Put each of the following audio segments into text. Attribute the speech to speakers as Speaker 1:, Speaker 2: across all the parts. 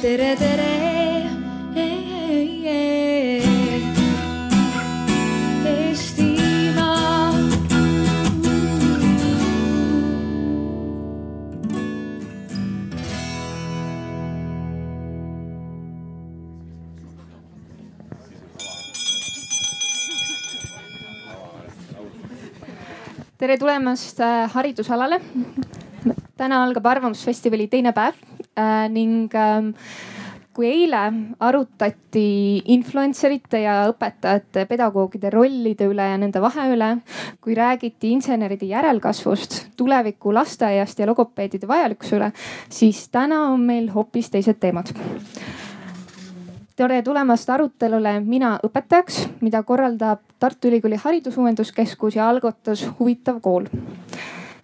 Speaker 1: tere, tere.
Speaker 2: Tere tulemast äh, haridusalale. täna algab Arvamusfestivali teine päev ning ähm, kui eile arutati influencerite ja õpetajate, pedagoogide rollide üle ja nende vahe üle, kui räägiti inseneride järelkasvust, tuleviku lasteaiast ja logopeedide vajalikkuse üle, siis täna on meil hoopis teised teemad tere tulemast arutelule Mina õpetajaks, mida korraldab Tartu Ülikooli Haridusuuenduskeskus ja algatus Huvitav kool.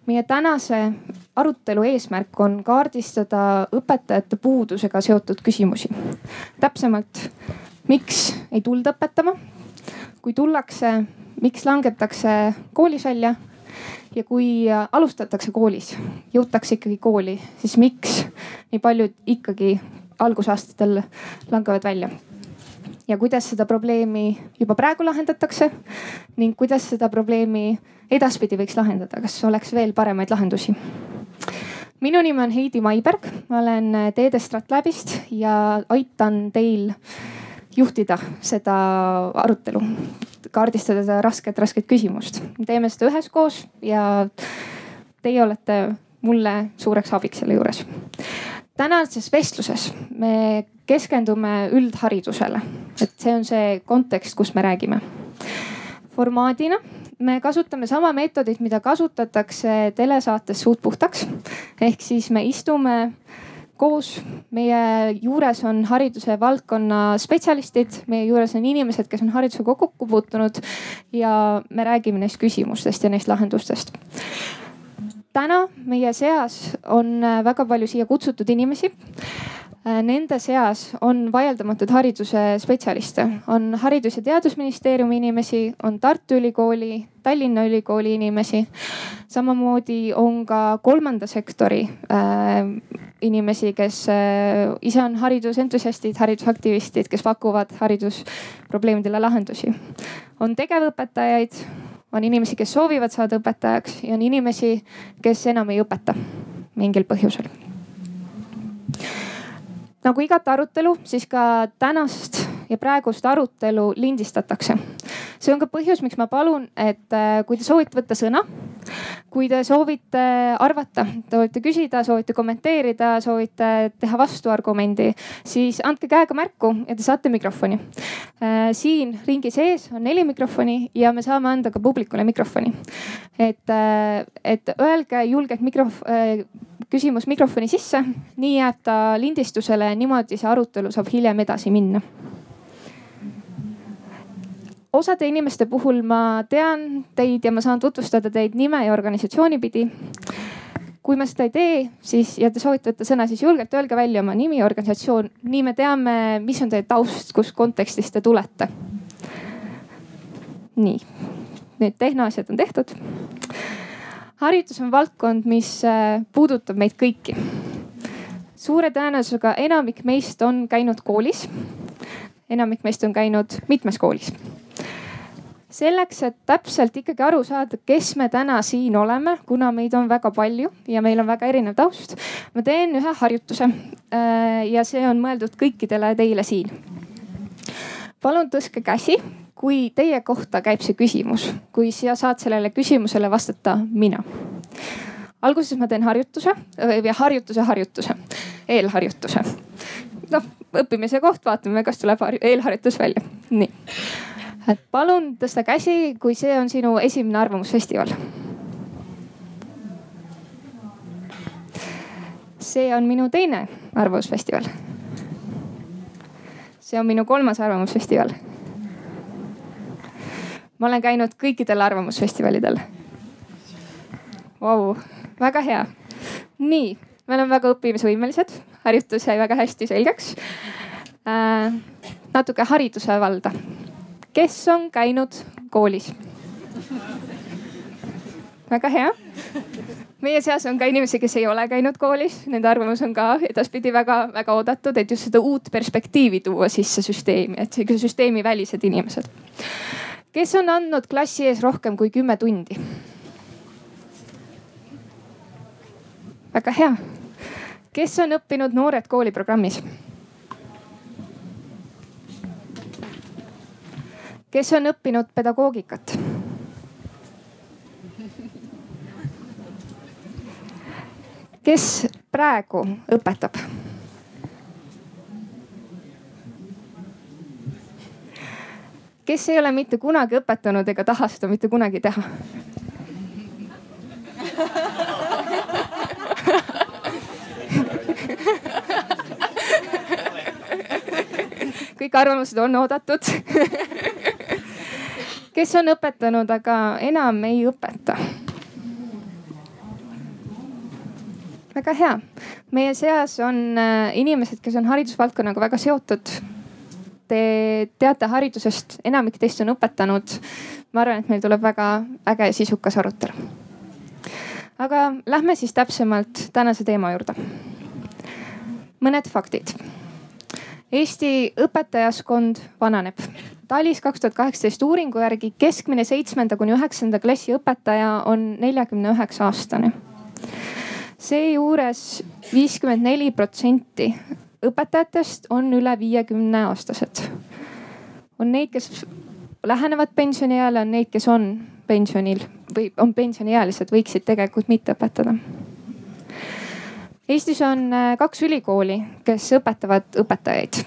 Speaker 2: meie tänase arutelu eesmärk on kaardistada õpetajate puudusega seotud küsimusi. täpsemalt, miks ei tulda õpetama? kui tullakse, miks langetakse koolis välja? ja kui alustatakse koolis, jõutakse ikkagi kooli, siis miks nii paljud ikkagi algusaastatel langevad välja. ja kuidas seda probleemi juba praegu lahendatakse ning kuidas seda probleemi edaspidi võiks lahendada, kas oleks veel paremaid lahendusi? Minu nimi on Heidi Maiberg, ma olen Teede Stratlabist ja aitan teil juhtida seda arutelu, kaardistada seda rasket, rasket küsimust. me teeme seda üheskoos ja teie olete mulle suureks abiks selle juures tänases vestluses me keskendume üldharidusele, et see on see kontekst, kus me räägime. formaadina me kasutame sama meetodit, mida kasutatakse telesaates Suud puhtaks. ehk siis me istume koos, meie juures on hariduse valdkonna spetsialistid, meie juures on inimesed, kes on haridusega kokku puutunud. Ja me räägime neist küsimustest ja neist lahendustest täna meie seas on väga palju siia kutsutud inimesi. Nende seas on vaieldamatult hariduse spetsialiste, on Haridus- ja Teadusministeeriumi inimesi, on Tartu Ülikooli, Tallinna Ülikooli inimesi. samamoodi on ka kolmanda sektori äh, inimesi, kes äh, ise on haridusentusiastid, haridusaktivistid, kes pakuvad haridusprobleemidele lahendusi. on tegevõpetajaid on inimesi, kes soovivad saada õpetajaks ja on inimesi, kes enam ei õpeta mingil põhjusel. nagu igat arutelu, siis ka tänast ja praegust arutelu lindistatakse. see on ka põhjus, miks ma palun, et äh, kui te soovite võtta sõna, kui te soovite arvata, te soovite küsida, soovite kommenteerida, soovite teha vastuargumendi, siis andke käega märku ja te saate mikrofoni. Äh, siin ringi sees on neli mikrofoni ja me saame anda ka publikule mikrofoni. et, äh, et öelge julgelt mikrof-, küsimus mikrofoni sisse, nii jääb ta lindistusele, niimoodi see arutelu saab hiljem edasi minna osade inimeste puhul ma tean teid ja ma saan tutvustada teid nime ja organisatsiooni pidi. kui me seda ei tee, siis ja te soovite võtta sõna, siis julgelt öelge välja oma nimi organisatsioon, nii me teame, mis on teie taust, kus kontekstis te tulete. nii, need tehnoasjad on tehtud. haridus on valdkond, mis äh, puudutab meid kõiki. suure tõenäosusega enamik meist on käinud koolis enamik meist on käinud mitmes koolis selleks, et täpselt ikkagi aru saada, kes me täna siin oleme, kuna meid on väga palju ja meil on väga erinev taust, ma teen ühe harjutuse. Äh, ja see on mõeldud kõikidele teile siin. palun tõstke käsi, kui teie kohta käib see küsimus, kui sa saad sellele küsimusele vastata mina. alguses ma teen harjutuse või harjutuse, harjutuse, eelharjutuse. noh, õppimise koht, vaatame, kas tuleb eelharjutus välja. nii et palun tõsta käsi, kui see on sinu esimene arvamusfestival. see on minu teine arvamusfestival. see on minu kolmas arvamusfestival. ma olen käinud kõikidel arvamusfestivalidel. Vau, väga hea. nii, me oleme väga õppimisvõimelised, harjutus jäi väga hästi selgeks äh,. natuke hariduse valda kes on käinud koolis? väga hea. meie seas on ka inimesi, kes ei ole käinud koolis, nende arvamus on ka edaspidi väga-väga oodatud, et just seda uut perspektiivi tuua sisse süsteemi, et sihuke süsteemivälised inimesed. kes on andnud klassi ees rohkem kui kümme tundi? väga hea. kes on õppinud Noored kooli programmis? Kes on õppinud pedagoogikat? kes praegu õpetab? kes ei ole mitte kunagi õpetanud ega taha seda mitte kunagi teha? kõik arvamused on oodatud kes on õpetanud, aga enam ei õpeta? väga hea. meie seas on äh, inimesed, kes on haridusvaldkonnaga väga seotud. Te teate haridusest, enamik teist on õpetanud. ma arvan, et meil tuleb väga äge ja sisukas arutelu. aga lähme siis täpsemalt tänase teema juurde. mõned faktid. Eesti õpetajaskond vananeb. TALIS kaks tuhat kaheksateist uuringu järgi keskmine seitsmenda kuni üheksanda klassi õpetaja on neljakümne üheksa aastane seejuures viiskümmend neli protsenti õpetajatest on üle viiekümne aastased. on neid, kes lähenevad pensionieale, on neid, kes on pensionil või on pensioniealised, võiksid tegelikult mitte õpetada. Eestis on äh, kaks ülikooli, kes õpetavad õpetajaid.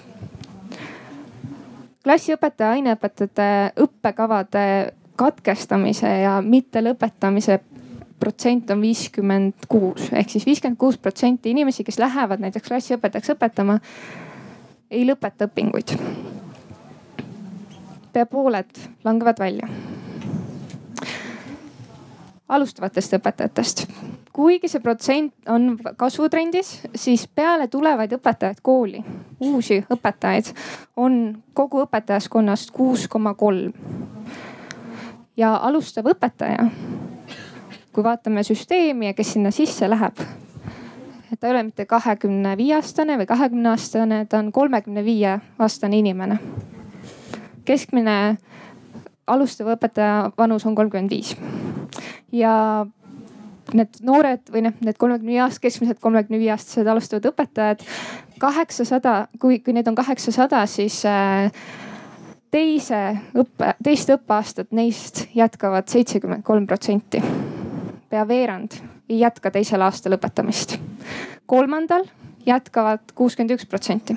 Speaker 2: Klassiõpetaja, aineõpetajate õppekavade katkestamise ja mittelõpetamise protsent on viiskümmend kuus ehk siis viiskümmend kuus protsenti inimesi, kes lähevad näiteks klassiõpetajaks õpetama, ei lõpeta õpinguid. pea pooled langevad välja. Alustavatest õpetajatest, kuigi see protsent on kasvutrendis, siis peale tulevaid õpetajaid kooli, uusi õpetajaid on kogu õpetajaskonnast kuus koma kolm. ja alustav õpetaja kui vaatame süsteemi ja kes sinna sisse läheb, ta ei ole mitte kahekümne viie aastane või kahekümne aastane, ta on kolmekümne viie aastane inimene. keskmine alustava õpetaja vanus on kolmkümmend viis ja need noored või noh, need kolmekümne viie aastased, keskmiselt kolmekümne viie aastased alustavad õpetajad, kaheksasada, kui, kui neid on kaheksasada, siis äh, teise õppe, teist õppeaastat neist jätkavad seitsekümmend kolm protsenti pea veerand ei jätka teisel aastal õpetamist. kolmandal jätkavad kuuskümmend üks protsenti.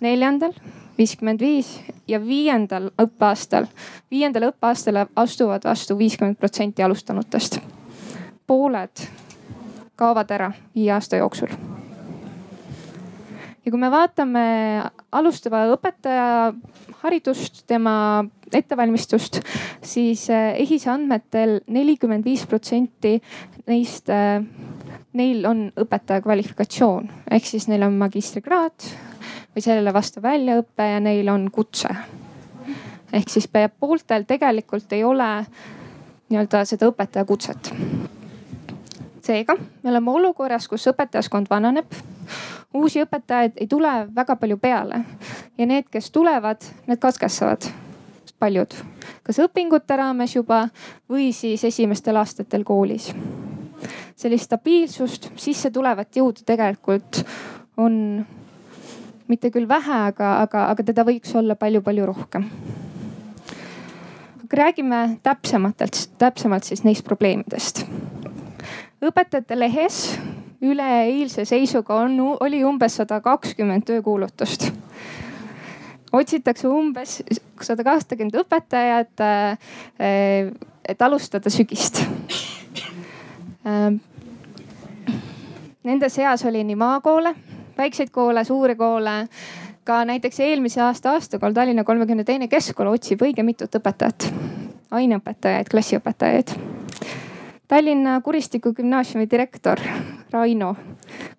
Speaker 2: neljandal viiskümmend viis ja viiendal õppeaastal, viiendale õppeaastale astuvad vastu viiskümmend protsenti alustanutest. pooled kaovad ära viie aasta jooksul. ja kui me vaatame alustava õpetaja haridust, tema ettevalmistust, siis eh, EHIS-e andmetel nelikümmend viis protsenti neist, eh, neil on õpetaja kvalifikatsioon ehk siis neil on magistrikraad või sellele vastav väljaõpe ja neil on kutse. ehk siis pooltel tegelikult ei ole nii-öelda seda õpetaja kutset. seega me oleme olukorras, kus õpetajaskond vananeb uusi õpetajaid ei tule väga palju peale ja need, kes tulevad, need katkestavad paljud, kas õpingute raames juba või siis esimestel aastatel koolis. sellist stabiilsust, sisse tulevat jõudu tegelikult on mitte küll vähe, aga, aga, aga teda võiks olla palju-palju rohkem. aga räägime täpsematelt, täpsemalt siis neist probleemidest. õpetajate lehes üleeilse seisuga on, oli umbes sada kakskümmend töökuulutust. otsitakse umbes sada kakskümmend õpetajat, äh, et alustada sügist. Äh, nende seas oli nii maakoole, väikseid koole, suuri koole. Ka näiteks eelmise aasta aastakool Tallinna kolmekümne teine keskkool otsib õige mitut õpetajat, aineõpetajaid, klassiõpetajaid. Tallinna Kuristiku gümnaasiumi direktor Raino,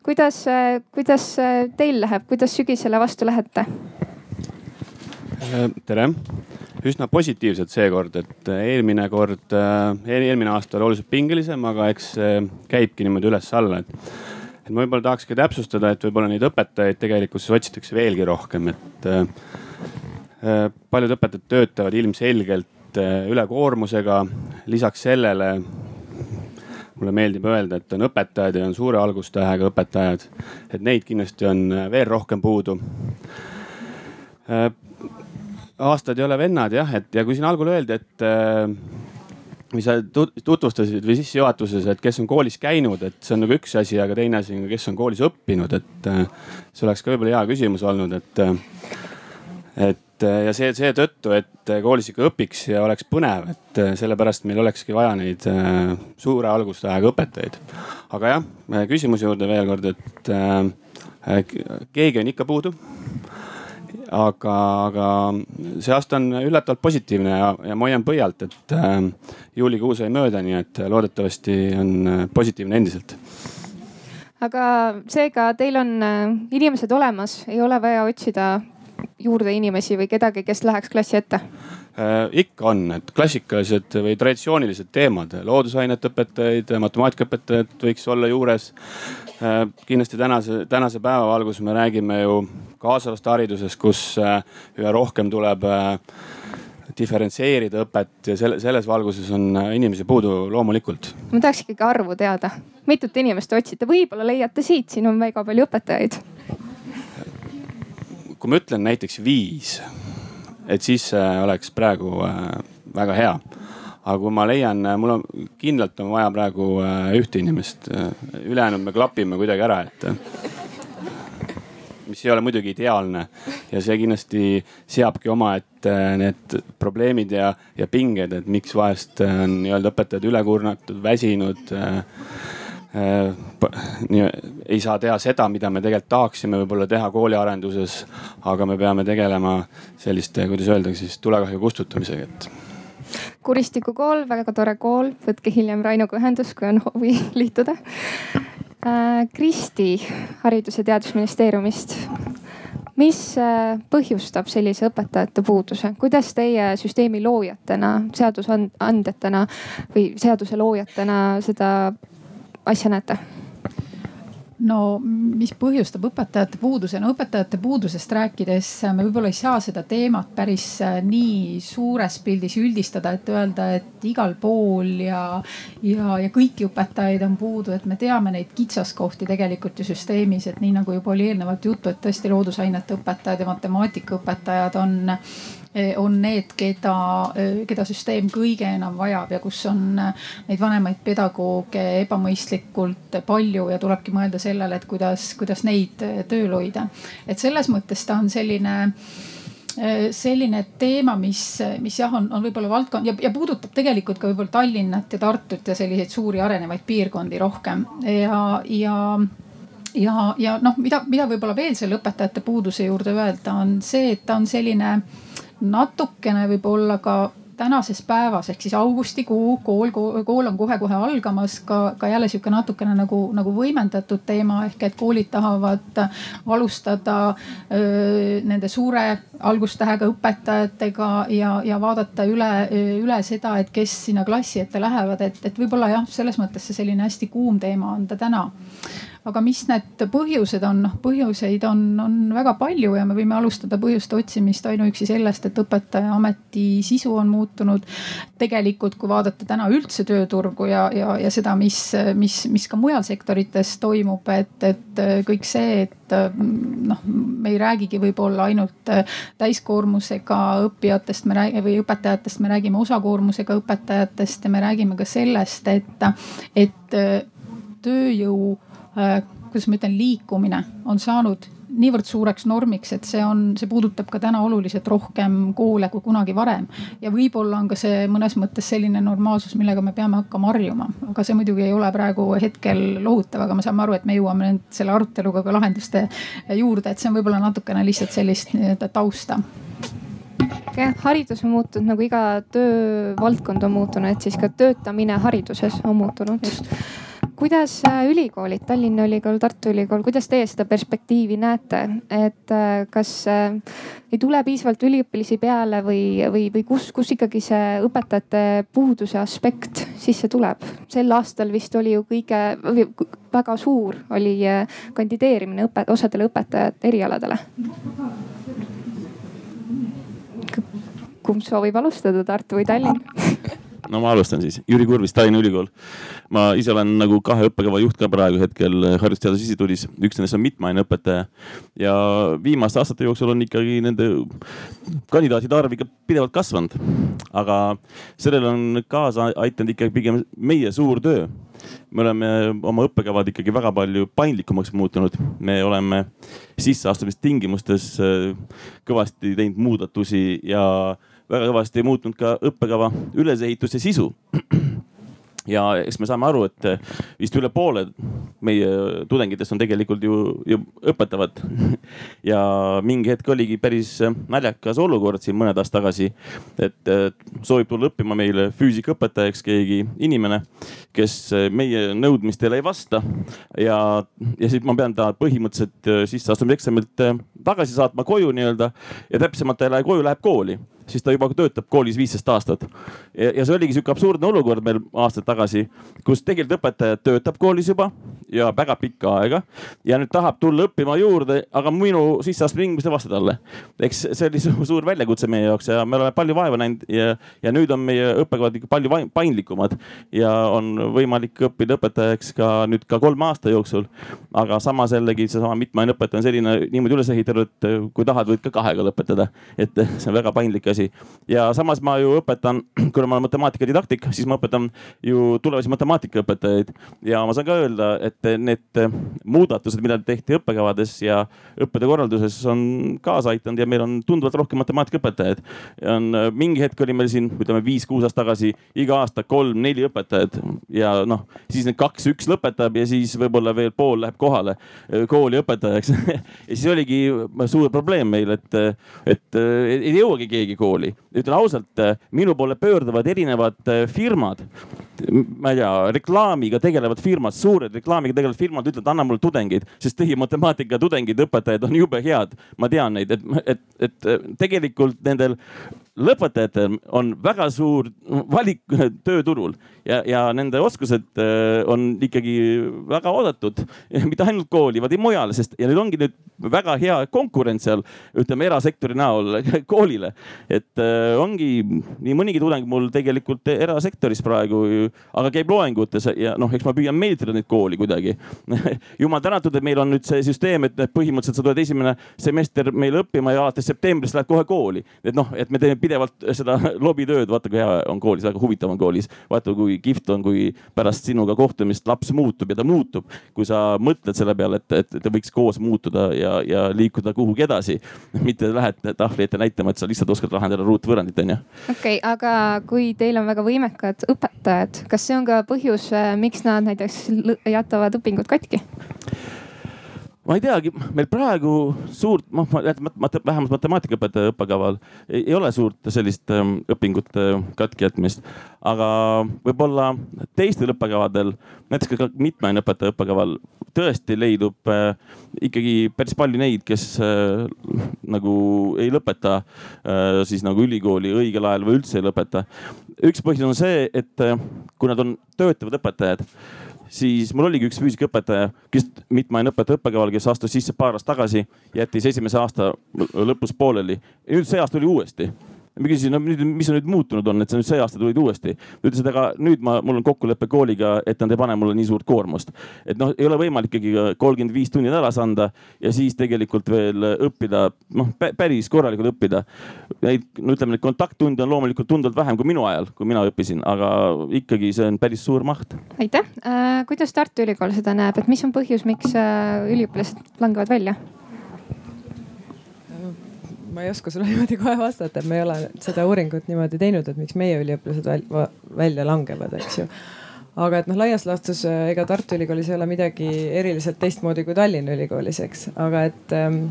Speaker 2: kuidas, kuidas teil läheb, kuidas sügisele vastu lähete?
Speaker 1: tere, üsna positiivselt seekord, et eelmine kord, eelmine aasta oli oluliselt pingelisem, aga eks käibki niimoodi üles-alla, et et ma võib-olla tahakski täpsustada, et võib-olla neid õpetajaid tegelikkuses otsitakse veelgi rohkem, et äh, paljud õpetajad töötavad ilmselgelt äh, ülekoormusega. lisaks sellele mulle meeldib öelda, et on õpetajad ja on suure algustähega õpetajad, et neid kindlasti on veel rohkem puudu äh, aastad ei ole vennad jah, et ja kui siin algul öeldi, et või sa tutvustasid või sissejuhatuses, et kes on koolis käinud, et see on nagu üks asi, aga teine asi on, kes on koolis õppinud, et äh, see oleks ka võib-olla hea küsimus olnud, et. Äh, et äh, ja see seetõttu, et koolis ikka õpiks ja oleks põnev, et sellepärast meil olekski vaja neid suure algustähega õpetajaid. aga jah, küsimuse juurde veel kord, et keegi on ikka puudu aga, aga see aasta on üllatavalt positiivne ja, ja ma hoian pöialt, et äh, juulikuus ei mööda, nii et loodetavasti on äh, positiivne endiselt
Speaker 2: aga seega teil on äh, inimesed olemas, ei ole vaja otsida juurde inimesi või kedagi, kes läheks klassi ette?
Speaker 1: äh,. ikka on, et klassikalised või traditsioonilised teemad, loodusainete õpetajaid, matemaatikaõpetajad võiks olla juures. Kindlasti tänase, tänase päeva valguses me räägime ju kaasavast haridusest, kus äh, üha rohkem tuleb äh, diferentseerida õpet ja selle, selles valguses on äh, inimesi puudu loomulikult.
Speaker 2: ma tahaks ikkagi arvu teada, mitut inimest otsite, võib-olla leiate siit, siin on väga palju õpetajaid.
Speaker 1: kui ma ütlen näiteks viis, et siis oleks praegu väga hea aga kui ma leian, mul on kindlalt on vaja praegu ühte inimest, ülejäänud me klapime kuidagi ära, et mis ei ole muidugi ideaalne. Ja see kindlasti seabki omaette need probleemid ja, ja pinged, et miks vahest on nii-öelda õpetajad üle kurnatud, väsinud äh, äh, ei saa teha seda, mida me tegelikult tahaksime võib-olla teha kooliarenduses, aga me peame tegelema selliste, kuidas öeldakse siis tulekahju kustutamisega, et
Speaker 2: Kuristiku kool, väga tore kool, võtke hiljem Rainuga ühendust, kui on huvi liituda. Äh, Kristi Haridus- ja Teadusministeeriumist. mis äh, põhjustab sellise õpetajate puuduse, kuidas teie süsteemi loojatena, seadusandjatena või seaduse loojatena seda asja näete?
Speaker 3: No mis põhjustab õpetajate puuduse, no õpetajate puudusest rääkides me võib-olla ei saa seda teemat päris äh, nii suures pildis üldistada, et öelda, et igal pool ja, ja, ja kõiki õpetajaid on puudu, et me teame neid kitsaskohti tegelikult ju süsteemis, et nii nagu juba oli eelnevalt juttu, et tõesti loodusainete õpetajad ja matemaatikaõpetajad on on need, keda, eh, keda süsteem kõige enam vajab ja kus on eh, neid vanemaid pedagooge ebamõistlikult palju ja tulebki mõelda sellele, et kuidas, kuidas neid tööl hoida. et selles mõttes ta on selline selline teema, mis, mis jah, on, on võib-olla valdkond ja, ja puudutab tegelikult ka võib-olla Tallinnat ja Tartut ja selliseid suuri arenevaid piirkondi rohkem ja, ja ja, ja noh, mida, mida võib-olla veel selle õpetajate puuduse juurde öelda, on see, et ta on selline natukene võib-olla ka tänases päevas ehk siis augustikuu kool, kool on kohe-kohe algamas ka, ka jälle sihuke natukene nagu, nagu võimendatud teema ehk et koolid tahavad alustada öö, nende suure algustähega õpetajatega ja, ja vaadata üle, üle seda, et kes sinna klassi ette lähevad, et, et võib-olla jah, selles mõttes see selline hästi kuum teema on ta täna aga mis need põhjused on, noh põhjuseid on, on väga palju ja me võime alustada põhjuste otsimist ainuüksi sellest, et õpetajaameti sisu on muutunud. tegelikult, kui vaadata täna üldse tööturgu ja, ja, ja seda, mis, mis, mis ka mujal sektorites toimub, et, et kõik see, et noh, me ei räägigi võib-olla ainult täiskoormusega õppijatest, me räägime või õpetajatest, me räägime osakoormusega õpetajatest ja me räägime ka sellest, et, et tööjõu kuidas ma ütlen, liikumine on saanud niivõrd suureks normiks, et see on, see puudutab ka täna oluliselt rohkem koole kui kunagi varem. ja võib-olla on ka see mõnes mõttes selline normaalsus, millega me peame hakkama harjuma, aga see muidugi ei ole praegu hetkel lohutav, aga me saame aru, et me jõuame nüüd selle aruteluga ka lahenduste juurde, et see on võib-olla natukene lihtsalt sellist nii-öelda tausta
Speaker 2: jah, haridus on muutunud nagu iga töövaldkond on muutunud, et siis ka töötamine hariduses on muutunud. just kuidas äh, ülikoolid, Tallinna Ülikool, Tartu Ülikool, kuidas teie seda perspektiivi näete, et äh, kas äh, ei tule piisavalt üliõpilasi peale või, või, või kus, kus ikkagi see õpetajate puuduse aspekt sisse tuleb? sel aastal vist oli ju kõige, väga suur oli kandideerimine õpe, osadele õpetajate erialadele. kumb soovib alustada, Tartu või Tallinn
Speaker 4: no ma alustan siis, Jüri Kurvis, Tallinna Ülikool. ma ise olen nagu kahe õppekava juht ka praegu hetkel Haridus-Teadus Instituudis, üks nendest on mitmeaineõpetaja. ja viimaste aastate jooksul on ikkagi nende kandidaatide arv ikka pidevalt kasvanud. aga sellele on kaasa aidanud ikkagi pigem meie suur töö me oleme oma õppekavad ikkagi väga palju paindlikumaks muutunud. me oleme sisseastumistingimustes äh, kõvasti teinud muudatusi ja väga kõvasti muutnud ka õppekava ülesehituse sisu ja eks me saame aru, et vist üle poole meie tudengitest on tegelikult ju, ju õpetavad. ja mingi hetk oligi päris naljakas olukord siin mõned aastad tagasi, et soovib tulla õppima meile füüsikaõpetajaks keegi inimene, kes meie nõudmistele ei vasta. ja, ja siis ma pean ta põhimõtteliselt sisseastumiseksamilt tagasi saatma koju nii-öelda ja täpsemalt ta ei lähe koju, läheb kooli siis ta juba töötab koolis viisteist aastat. ja see oligi sihuke absurdne olukord meil aastaid tagasi, kus tegelikult õpetaja töötab koolis juba ja väga pikka aega ja nüüd tahab tulla õppima juurde, aga minu sisseastumistingimused ei vasta talle. eks see oli suur väljakutse meie jaoks ja me oleme palju vaeva näinud ja, ja nüüd on meie õppekavad ikka palju paindlikumad ja on võimalik õppida õpetajaks ka nüüd ka kolme aasta jooksul. aga samas jällegi seesama mitmeaine õpetaja on selline niimoodi üles ehitatud, et kui tahad, võid ka kahega lõpetada. et see on väga paindlik asi ja samas ma ju õpetan, kuna ma olen matemaatikadidaktik, siis ma õpetan ju tulevasi matemaatikaõpetajaid. ja ma saan ka öelda, et need muudatused, mida tehti õppekavades ja õppetöö korralduses on kaasa aidanud ja meil on tunduvalt rohkem matemaatikaõpetajaid. on mingi hetk oli meil siin, ütleme viis-kuus aastat tagasi iga aasta kolm-neli õpetajat ja noh, siis need kaks-üks lõpetab ja siis võib-olla veel pool läheb kohale kooli õpetajaks. Ja siis oligi suur probleem meil, et, et ei jõuagi keegi kooli. Ütlen ausalt, minu poole pöörduvad erinevad firmad, ma ei tea, reklaamiga tegelevad firmad, suured reklaamiga tegelevad firmad ütlevad, anna mulle tudengeid, sest teie matemaatika tudengid, õpetajad on jube head. ma tean neid, et, et, et tegelikult nendel lõpetajatel on väga suur valik tööturul ja, ja nende oskused äh, on ikkagi väga oodatud. mitte ainult kooli, vaid mujal, sest ja nüüd ongi nüüd väga hea konkurents seal, ütleme erasektori näol koolile. et äh, ongi nii mõnigi tudeng mul tegelikult erasektoris praegu, aga käib loengutes ja noh, eks ma püüan meeldida neid kooli kuidagi jumal tänatud, et meil on nüüd see süsteem, et põhimõtteliselt sa tuled esimene semester meil õppima ja alates septembrist lähed kohe kooli. et noh, et me teeme pidevalt seda lobitööd, vaata kui hea on koolis, väga huvitav on koolis. vaata kui kihvt on, kui pärast sinuga kohtumist laps muutub ja ta muutub. kui sa mõtled selle peale, et, et te võiks koos muutuda ja, ja liikuda kuhugi edasi. mitte lähed tahvli ette näitama, et sa lihtsalt oskad lahendada ruutvõrrandit, onju.
Speaker 2: okei okay,, aga kui teil on väga võimekad õpetajad, kas see on ka põhjus, miks nad näiteks jätavad õpingud katki?
Speaker 4: Ma ei teagi, meil praegu suurt, noh vähemalt matemaatikaõpetaja õppekaval ei, ei ole suurt sellist ähm, õpingute katkijätmist. aga võib-olla teistel õppekavadel, näiteks ka mitmeaineõpetaja õppekaval tõesti leidub äh, ikkagi päris palju neid, kes äh, nagu ei lõpeta äh, siis nagu ülikooli õigel ajal või üldse ei lõpeta. üks põhjus on see, et äh, kui nad on töötavad õpetajad siis mul oligi üks füüsikaõpetaja, kes mitmeaineõpetaja õppekaval, kes astus sisse paar aastat tagasi, jättis esimese aasta lõpus pooleli. nüüd see aasta tuli uuesti ma küsisin, no nüüd, mis nüüd muutunud on, et sa nüüd see aasta tulid uuesti. ta ütles, et aga nüüd ma, mul on kokkulepe kooliga, et nad ei pane mulle nii suurt koormust. et noh, ei ole võimalik ikkagi kolmkümmend viis tundi nädalas anda ja siis tegelikult veel õppida, noh päris korralikult õppida. Neid, no ütleme, neid kontakttunde on loomulikult tunduvalt vähem kui minu ajal, kui mina õppisin, aga ikkagi see on päris suur maht.
Speaker 2: aitäh äh,. kuidas Tartu Ülikool seda näeb, et mis on põhjus, miks äh, üliõpilased langevad välja?
Speaker 5: Ma ei oska sulle niimoodi kohe vastata, me ei ole seda uuringut niimoodi teinud, et miks meie üliõpilased välja langevad, eks ju. aga et noh, laias laastus ega Tartu Ülikoolis ei ole midagi eriliselt teistmoodi kui Tallinna Ülikoolis, eks, aga et ähm,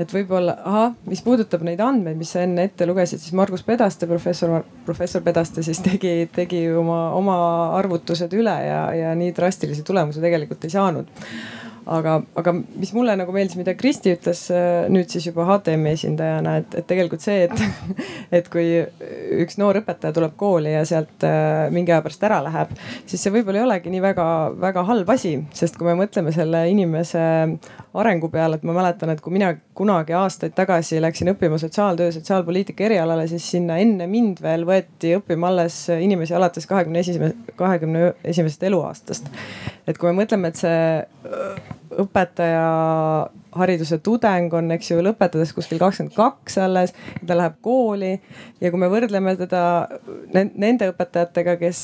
Speaker 5: et võib-olla, ahah, mis puudutab neid andmeid, mis sa enne ette lugesid, siis Margus Pedaste, professor, professor Pedaste siis tegi, tegi oma, oma arvutused üle ja, ja nii drastilisi tulemusi tegelikult ei saanud aga, aga mis mulle nagu meeldis, mida Kristi ütles äh, nüüd siis juba HTM-i esindajana, et, et tegelikult see, et, et kui üks noor õpetaja tuleb kooli ja sealt äh, mingi aja pärast ära läheb, siis see võib-olla ei olegi nii väga-väga halb asi, sest kui me mõtleme selle inimese arengu peale, et ma mäletan, et kui mina kunagi aastaid tagasi läksin õppima sotsiaaltöö, sotsiaalpoliitika erialale, siis sinna enne mind veel võeti õppima alles inimesi alates kahekümne esimese, kahekümne esimesest eluaastast. et kui me mõtleme, et see õpetaja hariduse tudeng on, eks ju, lõpetades kuskil kakskümmend kaks alles, ta läheb kooli ja kui me võrdleme teda nende õpetajatega, kes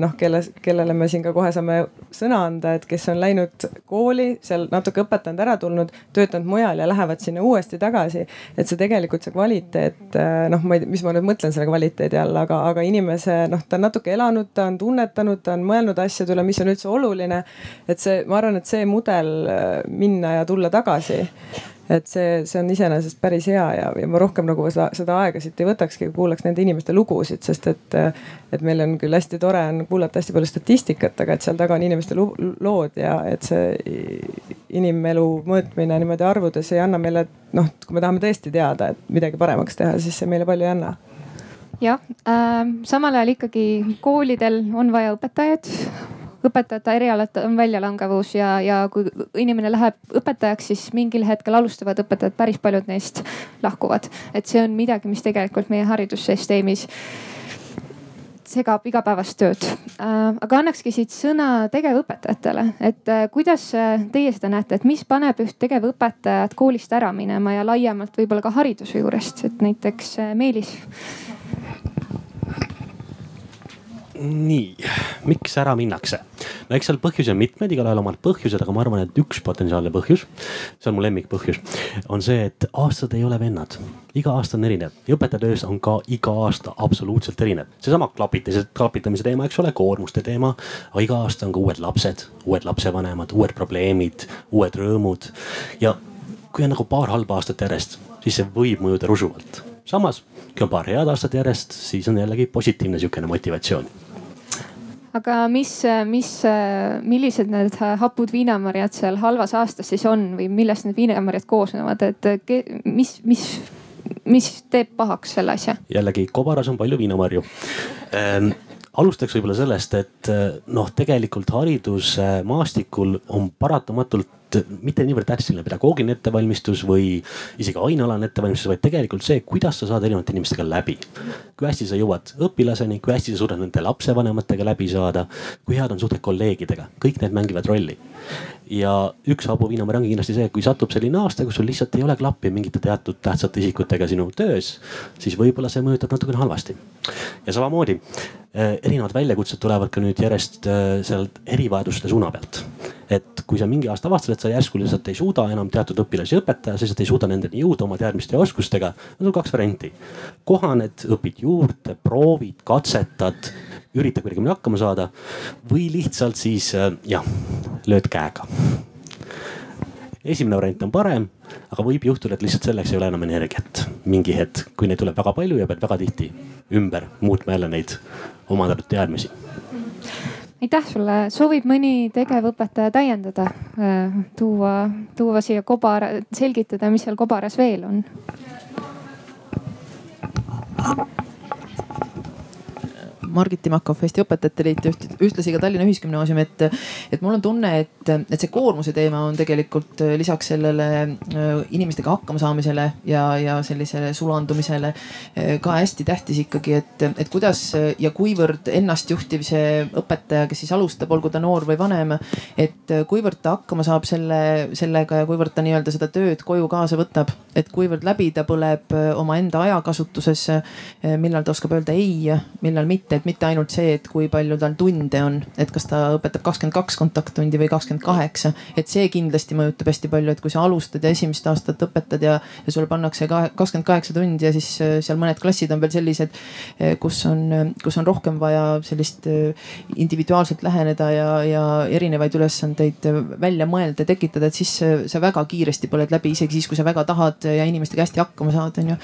Speaker 5: noh, kelle, kellele me siin ka kohe saame sõna anda, et kes on läinud kooli, seal natuke õpetanud, ära tulnud, töötanud mujal ja lähevad sinna uuesti tagasi. et see tegelikult see kvaliteet, noh, ma ei tea, mis ma nüüd mõtlen selle kvaliteedi all, aga, aga inimese noh, ta on natuke elanud, ta on tunnetanud, ta on mõelnud asjade üle, mis on üldse oluline. et see, ma arvan, et see mudel minna ja tulla tagasi tagasi et see, see on iseenesest päris hea ja, ja ma rohkem nagu seda, seda aega siit ei võtakski, kuulaks nende inimeste lugusid, sest et, et meil on küll hästi tore on kuulata hästi palju statistikat, aga et seal taga on inimeste lood ja et see inimelu mõõtmine niimoodi arvudes ei anna meile, noh, kui me tahame tõesti teada, et midagi paremaks teha, siis see meile palju ei anna.
Speaker 2: Jah äh,, samal ajal ikkagi koolidel on vaja õpetajaid õpetajate erialalt on väljalangevus ja, ja kui inimene läheb õpetajaks, siis mingil hetkel alustavad õpetajad, päris paljud neist lahkuvad. et see on midagi, mis tegelikult meie haridussüsteemis segab igapäevast tööd äh,. aga annakski siit sõna tegevõpetajatele, et äh, kuidas teie seda näete, et mis paneb üht tegevõpetajat koolist ära minema ja laiemalt võib-olla ka hariduse juurest, et näiteks äh, Meelis
Speaker 6: nii, miks ära minnakse? no eks seal põhjusi on mitmeid, igalühel omad põhjused, aga ma arvan, et üks potentsiaalne põhjus, see on mu lemmikpõhjus, on see, et aastad ei ole vennad. iga aasta on erinev ja õpetajatöös on ka iga aasta absoluutselt erinev. seesama klapitamise, klapitamise teema, eks ole, koormuste teema. aga iga aasta on ka uued lapsed, uued lapsevanemad, uued probleemid, uued rõõmud ja kui on nagu paar halba aastat järjest, siis see võib mõjuda rusuvalt samas, kui on paar head aastat järjest, siis on jällegi positiivne sihukene motivatsioon
Speaker 2: aga mis, mis, millised need hapud viinamarjad seal halvas aastas siis on või millest need viinamarjad koosnevad, et mis, mis, mis teeb pahaks selle asja?
Speaker 6: jällegi kobaras on palju viinamarju ähm, alustaks võib-olla sellest, et noh, tegelikult haridusmaastikul on paratamatult mitte niivõrd tähtsine pedagoogiline ettevalmistus või isegi ainealane ettevalmistus, vaid tegelikult see, kuidas sa saad erinevate inimestega läbi. kui hästi sa jõuad õpilaseni, kui hästi sa suudad nende lapsevanematega läbi saada, kui head on suhted kolleegidega, kõik need mängivad rolli ja üks habu viinamäär ongi kindlasti see, kui satub selline aasta, kus sul lihtsalt ei ole klappi mingite teatud tähtsate isikutega sinu töös, siis võib-olla see mõjutab natukene halvasti. ja samamoodi eh, erinevad väljakutsed tulevad ka nüüd järjest eh, sealt erivajaduste suuna pealt. et kui sa mingi aasta avastad, et sa järsku lihtsalt ei suuda enam teatud õpilasi õpetada, sa lihtsalt ei suuda nendeni jõuda oma teadmiste ja oskustega, on sul kaks varianti. kohaned, õpid juurde, proovid, katsetad ürita kuidagi hakkama saada või lihtsalt siis äh, jah, lööd käega. esimene variant on parem, aga võib juhtuda, et lihtsalt selleks ei ole enam energiat mingi hetk, kui neid tuleb väga palju ja pead väga tihti ümber muutma jälle neid omandatud teadmisi
Speaker 2: aitäh sulle, soovib mõni tegevõpetaja täiendada, äh, tuua, tuua siia kobara, selgitada, mis seal kobaras veel on?
Speaker 7: Margit Timakov, Eesti Õpetajate Liit ja ühtlasi ka Tallinna Ühisgümnaasium, et, et mul on tunne, et, et see koormuse teema on tegelikult äh, lisaks sellele äh, inimestega hakkama saamisele ja, ja sellisele sulandumisele äh, ka hästi tähtis ikkagi, et, et kuidas ja kuivõrd ennastjuhtiv see õpetaja, kes siis alustab, olgu ta noor või vanem, et kuivõrd ta hakkama saab selle, sellega ja kuivõrd ta nii-öelda seda tööd koju kaasa võtab, et kuivõrd läbi ta põleb omaenda ajakasutuses, millal ta oskab öelda ei, millal mitte et mitte ainult see, et kui palju tal tunde on, et kas ta õpetab kakskümmend kaks kontakttundi või kakskümmend kaheksa. et see kindlasti mõjutab hästi palju, et kui sa alustad ja esimest aastat õpetad ja, ja sulle pannakse kakskümmend kaheksa tundi ja siis äh, seal mõned klassid on veel sellised, äh, kus on, kus on rohkem vaja sellist individuaalselt läheneda ja, ja erinevaid ülesandeid välja mõelda, tekitada, et siis sa väga kiiresti põled läbi, isegi siis, kui sa väga tahad ja inimestega hästi hakkama saad, on ju.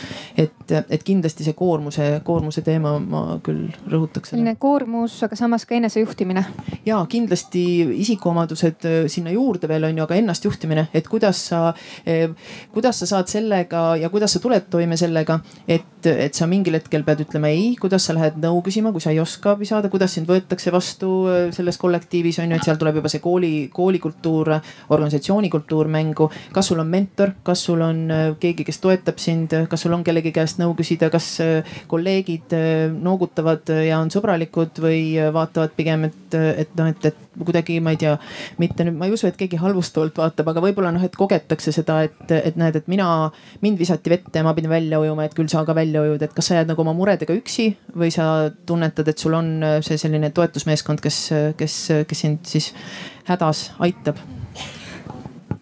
Speaker 7: et, et kindlasti see koormuse, koormuse teema ma küll rõhutaks.
Speaker 2: selline koormus, aga samas ka enesejuhtimine.
Speaker 7: ja kindlasti isikuomadused äh, sinna juurde veel on ju, aga ennastjuhtimine, et kuidas sa, äh, kuidas sa saad sellega ja kuidas sa tuled toime sellega, et, et sa mingil hetkel pead ütlema ei, kuidas sa lähed nõu küsima, kui sa ei oska abi saada, kuidas sind võetakse vastu äh, selles kollektiivis on ju, et seal tuleb juba see kooli, koolikultuur, organisatsioonikultuur mängu. kas sul on mentor, kas sul on keegi, kes toetab sind, kas sul on kellegi käest nõu küsida, kas kolleegid noogutavad ja on sõbralikud või vaatavad pigem, et, et noh, et, et kuidagi, ma ei tea, mitte nüüd, ma ei usu, et keegi halvustavalt vaatab, aga võib-olla noh, et kogetakse seda, et, et näed, et mina, mind visati vette ja ma pidin välja ujuma, et küll sa ka välja ujud, et kas sa jääd nagu oma muredega üksi või sa tunnetad, et sul on see selline toetusmeeskond, kes, kes, kes sind siis hädas aitab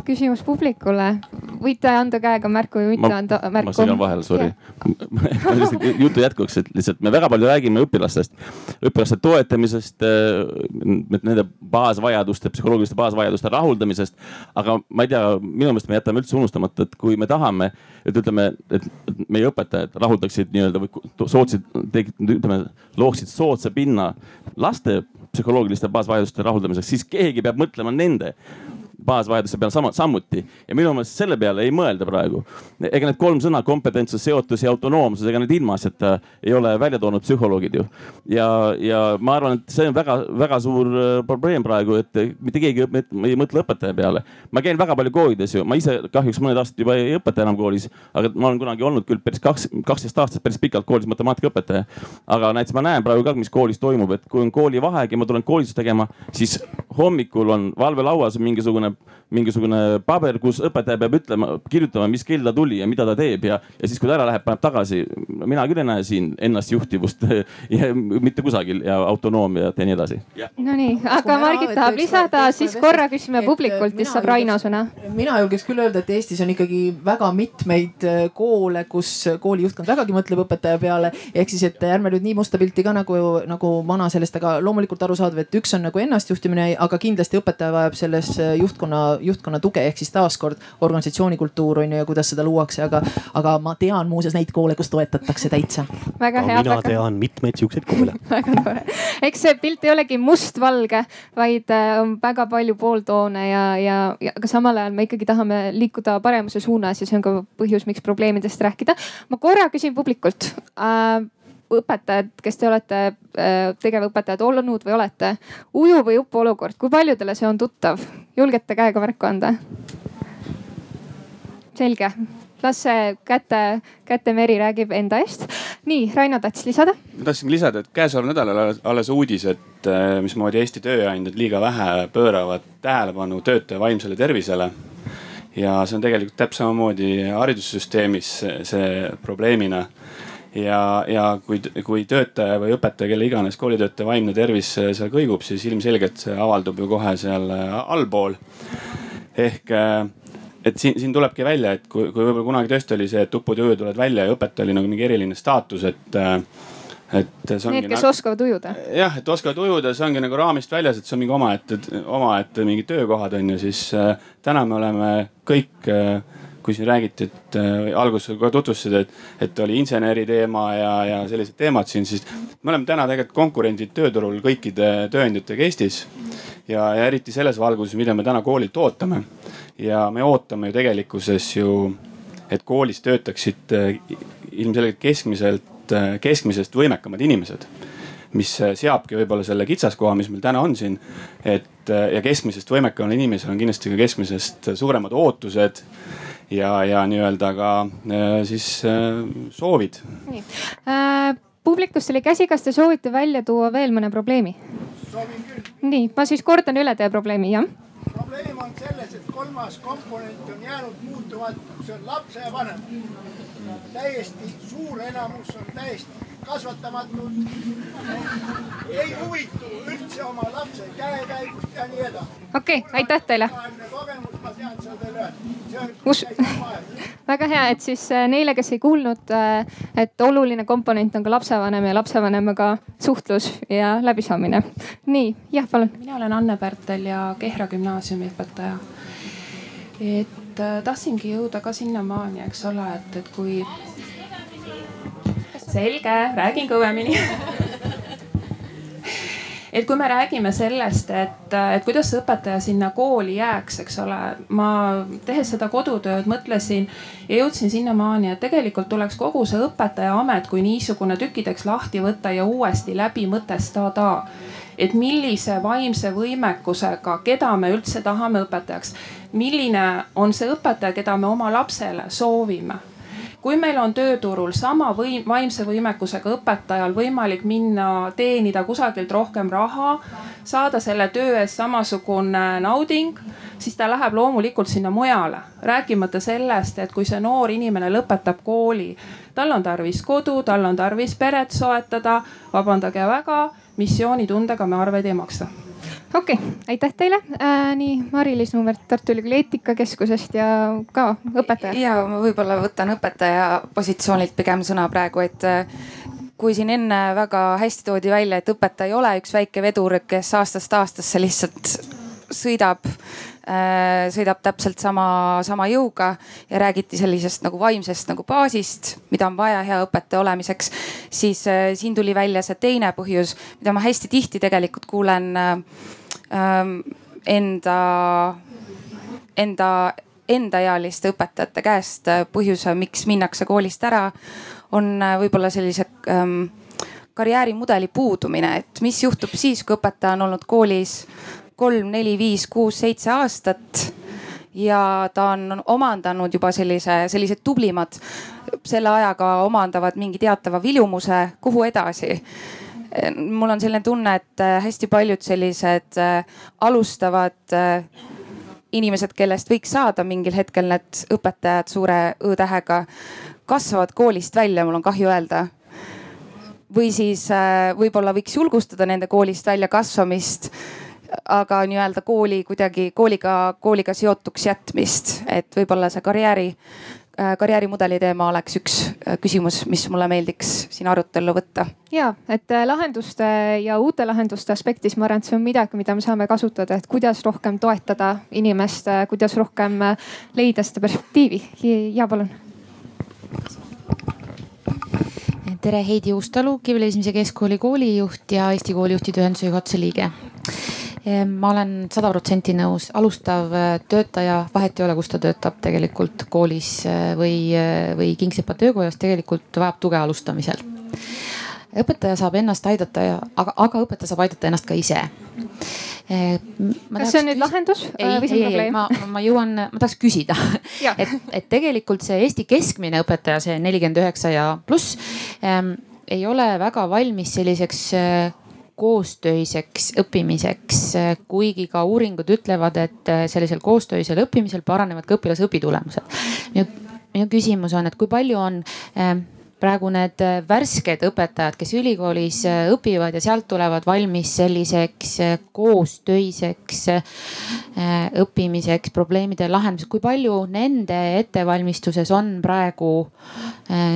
Speaker 2: küsimus publikule, võite anda käega märku või mitte
Speaker 4: ma,
Speaker 2: anda märku.
Speaker 4: ma segan vahele, sorry. jutu jätkuks, et lihtsalt me väga palju räägime õpilastest, õpilaste toetamisest, äh, nende baasvajaduste, psühholoogiliste baasvajaduste rahuldamisest. aga ma ei tea, minu meelest me jätame üldse unustamata, et kui me tahame, et ütleme, et meie õpetajad rahuldaksid nii-öelda või sootsid, ütleme, looksid soodsa pinna laste psühholoogiliste baasvajaduste rahuldamiseks, siis keegi peab mõtlema nende baasvajaduste peale sama, samuti. ja minu meelest selle peale ei mõelda praegu. ega need kolm sõna kompetentsus, seotus ja autonoomsus, ega need ilmaasjata ei ole välja toonud psühholoogid ju. ja, ja ma arvan, et see on väga-väga suur äh, probleem praegu, et mitte keegi ei mõtle õpetaja peale. ma käin väga palju koolides ju, ma ise kahjuks mõned aastad juba ei õpeta enam koolis, aga ma olen kunagi olnud küll päris kaks, kaksteist aastat päris pikalt koolis matemaatikaõpetaja. aga näiteks ma näen praegu ka, mis koolis toimub, et kui on koolivaheaeg ja ma tulen koolitust tegema, siis hommikul on valvelauas mingisugune mingisugune paber, kus õpetaja peab ütlema, kirjutama, mis kell ta tuli ja mida ta teeb ja, ja siis, kui ta ära läheb, paneb tagasi. mina küll ei näe siin ennastjuhtivust mitte kusagil ja autonoomiat ja nii edasi.
Speaker 2: Nonii, aga Margit tahab lisada, siis korra küsime publikult, siis saab Raino sõna.
Speaker 7: mina julgeks küll öelda, et Eestis on ikkagi väga mitmeid äh, koole, kus kooli juhtkond vägagi mõtleb õpetaja peale. ehk siis, et ärme nüüd nii musta pilti ka nagu, nagu mana sellest, aga loomulikult arusaadav, et üks on nagu ennastjuhtimine, aga kindlasti õpetaja vajab selles äh, juhtkonna juhtkonna tuge ehk siis taaskord organisatsioonikultuur on ju ja kuidas seda luuakse, aga, aga ma tean muuseas neid koole, kus toetatakse täitsa.
Speaker 2: väga hea.
Speaker 6: mina väga... tean mitmeid siukseid koole
Speaker 2: väga tore, eks see pilt ei olegi mustvalge, vaid äh, on väga palju pooltoone ja, ja, ja aga samal ajal me ikkagi tahame liikuda paremuse suunas ja see on ka põhjus, miks probleemidest rääkida. ma korra küsin publikult äh, õpetajad, kes te olete äh, tegevõpetajad olnud või olete, uju või upu olukord, kui paljudele see on tuttav? julgete käega märku anda? selge, las see käte, kätemeri räägib enda eest. nii, Raino tahtis lisada?
Speaker 1: ma tahtsin lisada, et käesoleval nädalal alles uudis, et äh, mismoodi Eesti tööandjad liiga vähe pööravad tähelepanu töötaja vaimsele tervisele ja see on tegelikult täpselt samamoodi haridussüsteemis see probleemina ja, ja kui, kui töötaja või õpetaja, kelle iganes koolitöötaja vaimne tervis seal kõigub, siis ilmselgelt see avaldub ju kohe seal äh, allpool. ehk äh, et siin, siin tulebki välja, et kui, kui võib-olla kunagi tõesti oli see, et upud ja ujud tulevad välja ja õpetaja oli nagu mingi eriline staatus, et äh, et
Speaker 2: see ongi. Need, kes nagu, oskavad ujuda.
Speaker 1: jah, et oskavad ujuda, see ongi nagu raamist väljas, et see on mingi omaette, omaette mingid töökohad on ju, siis äh, täna me oleme kõik äh, kui siin räägiti, et äh, alguses ka tutvustasid, et, et oli inseneri teema ja, ja sellised teemad siin, siis me oleme täna tegelikult konkurendid tööturul kõikide tööandjatega Eestis. ja, ja eriti selles valguses, mida me täna koolilt ootame. ja me ootame ju tegelikkuses ju, et koolis töötaksid äh, ilmselgelt keskmiselt, äh, keskmisest võimekamad inimesed mis seabki võib-olla selle kitsaskoha, mis meil täna on siin. et ja keskmisest võimekamal inimesel on kindlasti ka keskmisest suuremad ootused ja, ja nii-öelda ka äh, siis äh, soovid. nii
Speaker 2: äh,, publikust oli käsi, kas te soovite välja tuua veel mõne probleemi?
Speaker 8: soovin küll.
Speaker 2: nii, ma siis kordan üle teie probleemi, jah
Speaker 8: probleem on selles, et kolmas komponent on jäänud muutumatu, see on lapsevanem. täiesti suur enamus on täiesti kasvatamatud, ei huvitu üldse oma lapse käekäigust ja nii edasi.
Speaker 2: okei okay,, aitäh teile.
Speaker 8: kogemus, ma tean seda teile öelda. see on
Speaker 2: Us- väga hea, et siis äh, neile, kes ei kuulnud, et oluline komponent on ka lapsevanem ja lapsevanemaga suhtlus ja läbisaamine. nii, jah, palun.
Speaker 9: mina olen Anne Pärtel ja Kehra gümnaasiumi õpetaja. et äh, tahtsingi jõuda ka sinnamaani, eks ole, et, et kui. Selge, räägin kõvemini. Et kui me räägime sellest, et, et kuidas õpetaja sinna kooli jääks, eks ole, ma tehes seda kodutööd mõtlesin ja jõudsin sinnamaani, et tegelikult tuleks kogu see õpetajaamet kui niisugune tükkideks lahti võtta ja uuesti läbi mõtestada et millise vaimse võimekusega, keda me üldse tahame õpetajaks, milline on see õpetaja, keda me oma lapsele soovime kui meil on tööturul sama võim, vaimse võimekusega õpetajal võimalik minna teenida kusagilt rohkem raha, saada selle töö eest samasugune nauding, siis ta läheb loomulikult sinna mujale. rääkimata sellest, et kui see noor inimene lõpetab kooli, tal on tarvis kodu, tal on tarvis peret soetada, vabandage väga, missioonitundega me arveid ei maksa
Speaker 2: okei okay,, aitäh teile äh,. nii Mari-Liis Nuumert Tartu Ülikooli Eetikakeskusest ja ka õpetaja.
Speaker 10: ja ma võib-olla võtan õpetaja positsioonilt pigem sõna praegu, et äh, kui siin enne väga hästi toodi välja, et õpetaja ei ole üks väike vedur, kes aastast aastasse lihtsalt sõidab sõidab täpselt sama, sama jõuga ja räägiti sellisest nagu vaimsest nagu baasist, mida on vaja hea õpetaja olemiseks. siis äh, siin tuli välja see teine põhjus, mida ma hästi tihti tegelikult kuulen äh, Ähm, enda, enda, endaealiste õpetajate käest äh, põhjuse, miks minnakse koolist ära, on äh, võib-olla sellise ähm, karjäärimudeli puudumine, et mis juhtub siis, kui õpetaja on olnud koolis kolm, neli, viis, kuus, seitse aastat. Ja ta on omandanud juba sellise, sellised tublimad selle ajaga omandavad mingi teatava viljumuse, kuhu edasi? Mul on selline tunne, et äh, hästi paljud sellised äh, alustavad äh, inimesed, kellest võiks saada mingil hetkel need õpetajad suure Õ-tähega, kasvavad koolist välja, mul on kahju öelda. või siis võib-olla võiks julgustada nende koolist välja kasvamist aga nii-öelda kooli kuidagi kooliga, kooliga seotuks jätmist, et võib-olla see karjääri Äh, karjäärimudeli teema oleks üks äh, küsimus, mis mulle meeldiks siin arutellu võtta.
Speaker 2: ja, et äh, lahenduste ja uute lahenduste aspektis ma arvan, et see on midagi, mida me saame kasutada, et kuidas rohkem toetada inimest, kuidas rohkem leida seda perspektiivi. ja palun.
Speaker 11: tere, Heidi Uustalu, Kiviõli Esimese Keskkooli koolijuht ja Eesti Koolijuhtide Ühenduse juhatuse liige ma olen sada protsenti nõus, alustav äh, töötaja, vahet ei ole, kus ta töötab tegelikult koolis äh, või, äh, või Kingsepa töökojas, tegelikult vajab tuge alustamisel. õpetaja saab ennast aidata ja, aga, aga õpetaja saab aidata ennast ka ise.
Speaker 2: kas see on nüüd lahendus
Speaker 11: ei,
Speaker 2: või see on probleem?
Speaker 11: ma, ma jõuan, ma tahaks küsida et, et tegelikult see Eesti keskmine õpetaja, see nelikümmend üheksa ja pluss ähm, ei ole väga valmis selliseks äh, koostöiseks õppimiseks, kuigi ka uuringud ütlevad, et äh, sellisel koostöisel õppimisel paranevad ka õpilase õpitulemused. minu, küsimus on, et kui palju on äh, praegu need äh, värsked õpetajad, kes ülikoolis õpivad ja sealt tulevad valmis selliseks koostöiseks õppimiseks, probleemide lahendamiseks, kui palju nende ettevalmistuses on praegu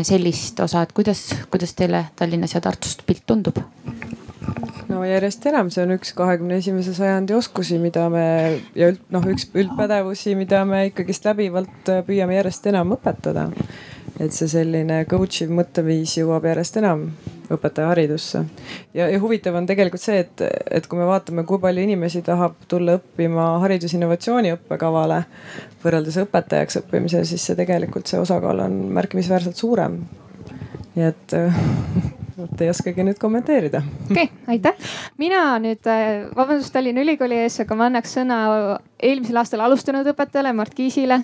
Speaker 11: sellist osa, et kuidas, kuidas teile Tallinnas ja Tartust pilt tundub?
Speaker 5: No järjest enam, see on üks kahekümne esimese sajandi oskusi, mida me ja üld, noh, üks üldpädevusi, mida me ikkagist läbivalt äh, püüame järjest enam õpetada. et see selline coach iv mõtteviis jõuab järjest enam õpetajaharidusse. ja, ja huvitav on tegelikult see, et, et kui me vaatame, kui palju inimesi tahab tulla õppima haridusinnovatsiooni õppekavale võrreldes õpetajaks õppimisel, siis see tegelikult see osakaal on märkimisväärselt suurem. nii et vot ei oskagi nüüd kommenteerida.
Speaker 2: okei okay,, aitäh. mina nüüd, äh, vabandust Tallinna Ülikooli ees, aga ma annaks sõna eelmisel aastal alustanud õpetajale Mart Kiisile.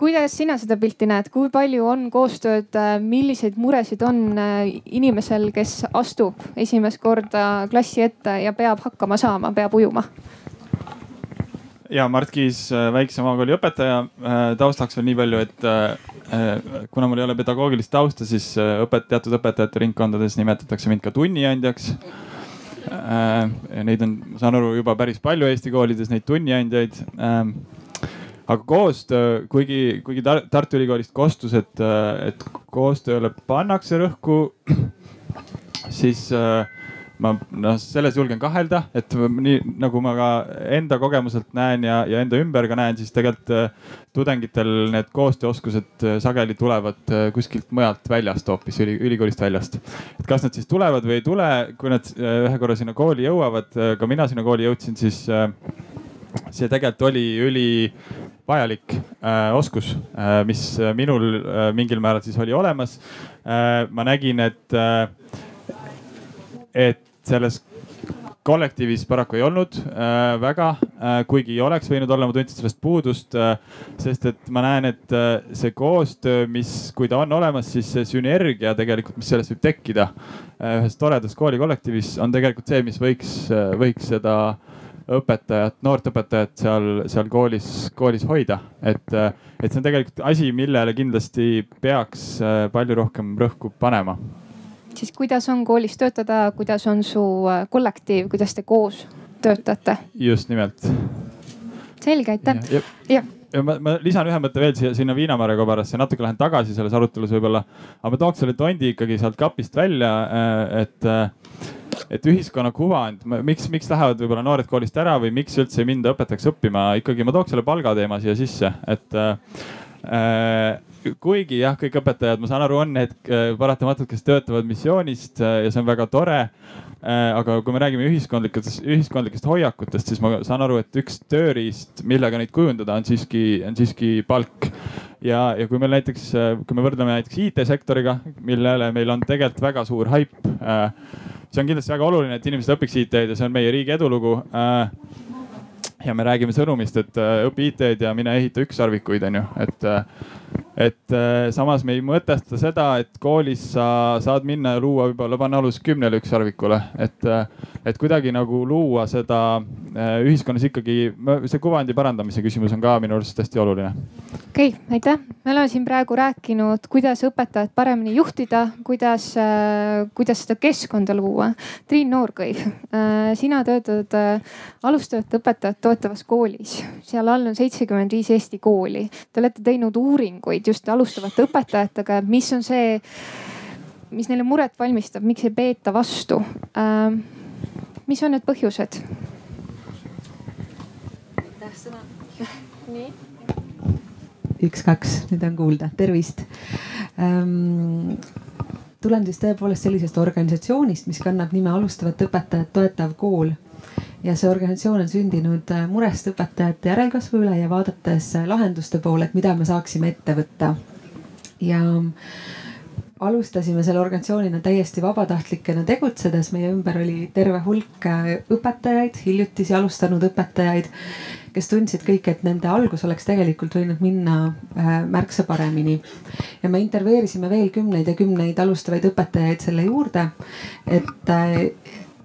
Speaker 2: kuidas sina seda pilti näed, kui palju on koostööd, äh, milliseid muresid on äh, inimesel, kes astub esimest korda klassi ette ja peab hakkama saama, peab ujuma?
Speaker 12: Ja Mart Kiis, äh, väikse maakooli õpetaja. taustaks veel nii palju, et kuna mul ei ole pedagoogilist tausta, siis õpet-, teatud õpetajate ringkondades nimetatakse mind ka tunniandjaks. Neid on, ma saan aru, juba päris palju Eesti koolides, neid tunniandjaid aga koostöö, kuigi, kuigi Tartu Ülikoolist kostus, et, et koostööle pannakse rõhku, siis äh, ma noh, selles julgen kahelda, et nii nagu ma ka enda kogemuselt näen ja, ja enda ümber ka näen, siis tegelikult äh, tudengitel need koostööoskused äh, sageli tulevad kuskilt mujalt väljast hoopis, ülikoolist väljast. et kas nad siis tulevad või ei tule, kui nad ühe korra sinna kooli jõuavad, ka mina sinna kooli jõudsin, siis see tegelikult oli üli vajalik äh, oskus äh,, mis minul äh, mingil määral siis oli olemas äh,. ma nägin, et äh,, et selles kollektiivis paraku ei olnud äh, väga äh,, kuigi oleks võinud olla, ma tundsin sellest puudust äh,. sest et ma näen, et äh, see koostöö, mis, kui ta on olemas, siis see sünergia tegelikult, mis sellest võib tekkida äh, ühes toredas koolikollektiivis, on tegelikult see, mis võiks äh,, võiks seda äh, õpetajat, noort õpetajat seal, seal koolis, koolis hoida. et, et see on tegelikult asi, millele kindlasti peaks äh, palju rohkem rõhku panema.
Speaker 2: Siis kuidas on koolis töötada, kuidas on su äh, kollektiiv, kuidas te koos töötate?
Speaker 12: just nimelt.
Speaker 2: selge, aitäh. jah
Speaker 12: ja ma, ma lisan ühe mõtte veel siia, sinna Viinamarja kobarasse, natuke lähen tagasi selles arutelus võib-olla, aga ma tooks selle tondi ikkagi sealt kapist välja, äh, et et ühiskonna kuvand, miks, miks lähevad võib-olla noored koolist ära või miks üldse ei minda õpetajaks õppima, ikkagi ma tooks selle palgateema siia sisse, et äh, kuigi jah, kõik õpetajad, ma saan aru, on need äh, paratamatult, kes töötavad missioonist äh, ja see on väga tore äh,. aga kui me räägime ühiskondlikest, ühiskondlikest hoiakutest, siis ma saan aru, et üks tööriist, millega neid kujundada, on siiski, on siiski palk. ja, ja kui meil näiteks, kui me võrdleme näiteks IT-sektoriga, millele meil on tegelikult väga suur haip see on kindlasti väga oluline, et inimesed õpiks IT-d ja see on meie riigi edulugu. Ja me räägime sõnumist, et õpi IT-d ja mine ehita ükssarvikuid, onju, et et äh, samas me ei mõtesta seda, et koolis sa saad minna ja luua, võib-olla panna alus kümnele ükssarvikule, et, äh, et kuidagi nagu luua seda äh, ühiskonnas ikkagi, see kuvandi parandamise küsimus on ka minu arust hästi oluline.
Speaker 2: okei okay,, aitäh. me oleme siin praegu rääkinud, kuidas õpetajat paremini juhtida, kuidas, kuidas seda keskkonda luua. Triin Noorkõiv, sina töötad alustajate õpetajat toetavas koolis, seal all on seitsekümmend viis Eesti kooli. Te olete teinud uuringuid suhtleid just alustavate õpetajatega, et mis on see, mis neile muret valmistab, miks ei peeta vastu äh,. mis on need põhjused?
Speaker 13: nii üks-kaks, nüüd on kuulda, tervist ähm,. tulen siis tõepoolest sellisest organisatsioonist, mis kannab nime Alustavat õpetajat toetav kool ja see organisatsioon on sündinud äh, murest õpetajate järelkasvu üle ja vaadates äh, lahenduste poole, et mida me saaksime ette võtta. ja alustasime selle organisatsioonina täiesti vabatahtlikena tegutsedes, meie ümber oli terve hulk äh, õpetajaid, hiljutisi alustanud õpetajaid, kes tundsid kõik, et nende algus oleks tegelikult võinud minna märksa paremini. ja me intervjueerisime veel kümneid ja kümneid alustavaid õpetajaid selle juurde, et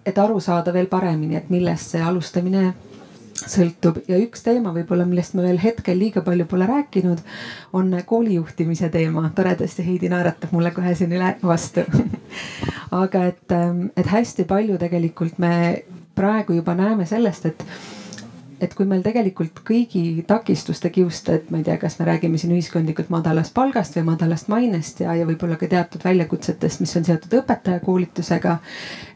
Speaker 13: et aru saada veel paremini, et millest see alustamine sõltub ja üks teema võib-olla, millest me veel hetkel liiga palju pole rääkinud, on koolijuhtimise teema. toredasti Heidi naeratab mulle kohe siin üle vastu aga et, et hästi palju tegelikult me praegu juba näeme sellest, et et kui meil tegelikult kõigi takistuste kiuste, et ma ei tea, kas me räägime siin ühiskondlikult madalast palgast või madalast mainest ja, ja võib-olla ka teatud väljakutsetest, mis on seotud õpetajakoolitusega.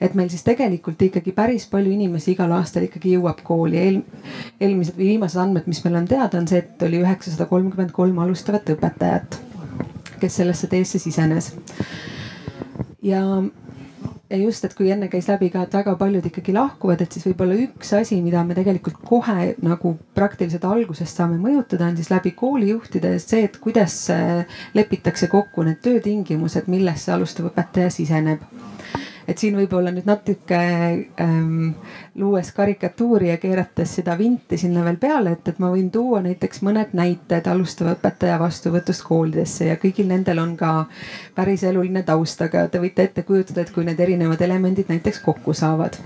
Speaker 13: et meil siis tegelikult ikkagi päris palju inimesi igal aastal ikkagi jõuab kooli Eel,. eelmised või viimased andmed, mis meil on teada, on see, et oli üheksasada kolmkümmend kolm alustavat õpetajat, kes sellesse teesse sisenes ja ja just, et kui enne käis läbi ka, et väga paljud ikkagi lahkuvad, et siis võib-olla üks asi, mida me tegelikult kohe nagu praktiliselt algusest saame mõjutada, on siis läbi koolijuhtide see, et kuidas lepitakse kokku need töötingimused, millesse alustav õpetaja siseneb et siin võib-olla nüüd natuke ähm, luues karikatuuri ja keerates seda vinti sinna veel peale, et, et ma võin tuua näiteks mõned näited alustava õpetaja vastuvõtust koolidesse ja kõigil nendel on ka päris eluline taust, aga te võite ette kujutada, et kui need erinevad elemendid näiteks kokku saavad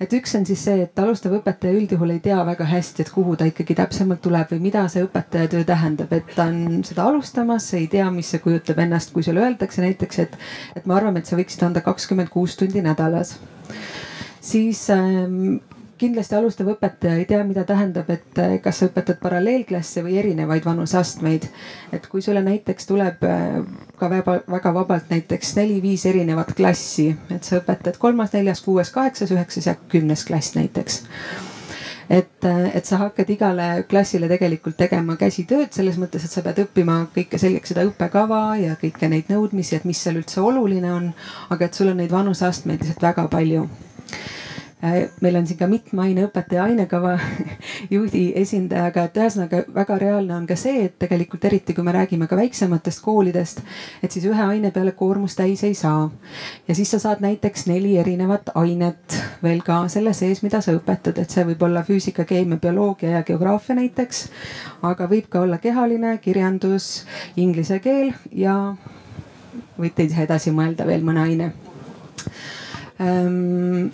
Speaker 13: et üks on siis see, et alustav õpetaja üldjuhul ei tea väga hästi, et kuhu ta ikkagi täpsemalt tuleb või mida see õpetajatöö tähendab, et ta on seda alustamas, ei tea, mis see kujutab ennast, kui sulle öeldakse näiteks, et, et me arvame, et sa võiksid anda kakskümmend kuus tundi nädalas. Siis ähm, kindlasti alustav õpetaja ei tea, mida tähendab, et äh, kas sa õpetad paralleelklasse või erinevaid vanuseastmeid. et kui sulle näiteks tuleb äh, ka väga, väga vabalt näiteks neli-viis erinevat klassi, et sa õpetad kolmas, neljas, kuues, kaheksas, üheksas ja kümnes klass näiteks et, äh, et sa hakkad igale klassile tegelikult tegema käsitööd selles mõttes, et sa pead õppima kõike selgeks seda õppekava ja kõiki neid nõudmisi, et mis seal üldse oluline on. aga et sul on neid vanuseastmeid lihtsalt väga palju meil on siin ka mitme aineõpetaja ainekava juhdi esindajaga, et ühesõnaga väga reaalne on ka see, et tegelikult eriti kui me räägime ka väiksematest koolidest, et siis ühe aine peale koormust täis ei saa. ja siis sa saad näiteks neli erinevat ainet veel ka selle sees, mida sa õpetad, et see võib olla füüsika, keemia, bioloogia ja geograafia näiteks. aga võib ka olla kehaline, kirjandus, inglise keel ja võite ise edasi mõelda veel mõne aine ähm,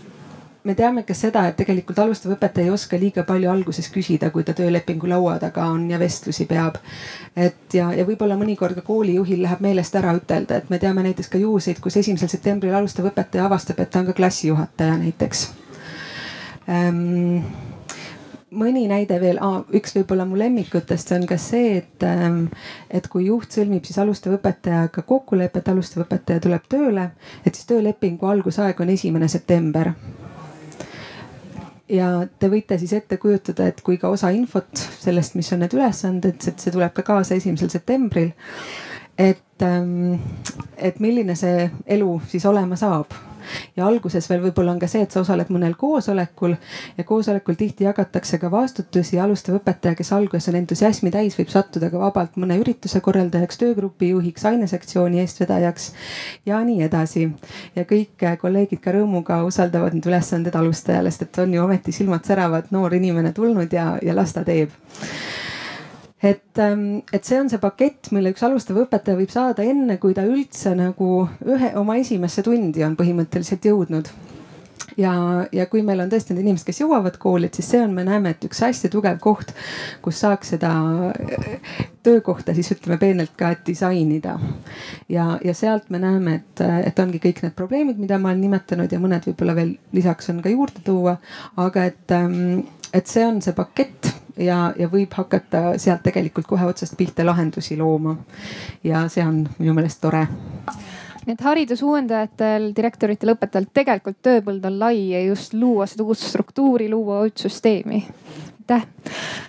Speaker 13: me teame ka seda, et tegelikult alustav õpetaja ei oska liiga palju alguses küsida, kui ta töölepingu laua taga on ja vestlusi peab. et ja, ja võib-olla mõnikord ka koolijuhil läheb meelest ära ütelda, et me teame näiteks ka juhuseid, kus esimesel septembril alustav õpetaja avastab, et ta on ka klassijuhataja näiteks. Ähm, mõni näide veel, üks võib-olla mu lemmikutest on ka see, et, ähm, et kui juht sõlmib siis alustava õpetajaga kokkuleppe, et alustav õpetaja tuleb tööle, et siis töölepingu algusaeg on esimene september ja te võite siis ette kujutada, et kui ka osa infot sellest, mis on need ülesanded, see tuleb ka kaasa esimesel septembril. et, ähm, et milline see elu siis olema saab ja alguses veel võib-olla on ka see, et sa osaled mõnel koosolekul ja koosolekul tihti jagatakse ka vastutusi. alustav õpetaja, kes alguses on entusiasmi täis, võib sattuda ka vabalt mõne ürituse korraldajaks, töögrupi juhiks, ainesektsiooni eestvedajaks ja nii edasi. ja kõik kolleegid ka rõõmuga usaldavad need ülesanded alustajale, sest et on ju ometi silmad säravad noor inimene tulnud ja, ja las ta teeb et, ähm, et see on see pakett, mille üks alustav õpetaja võib saada enne, kui ta üldse nagu ühe oma esimesse tundi on põhimõtteliselt jõudnud ja, ja kui meil on tõesti need inimesed, kes jõuavad kooli, et siis see on, me näeme, et üks hästi tugev koht, kus saaks seda äh, töökohta siis ütleme peenelt ka disainida. ja, ja sealt me näeme, et, et ongi kõik need probleemid, mida ma olen nimetanud ja mõned võib-olla veel lisaks on ka juurde tuua. aga et, ähm, et see on see pakett ja, ja võib hakata sealt tegelikult kohe otsast pihta lahendusi looma. ja see on minu meelest tore
Speaker 2: nii et haridusuuendajatel, direktoritel, õpetajatel tegelikult tööpõld on lai ja just luua seda uut struktuuri, luua uut süsteemi. aitäh.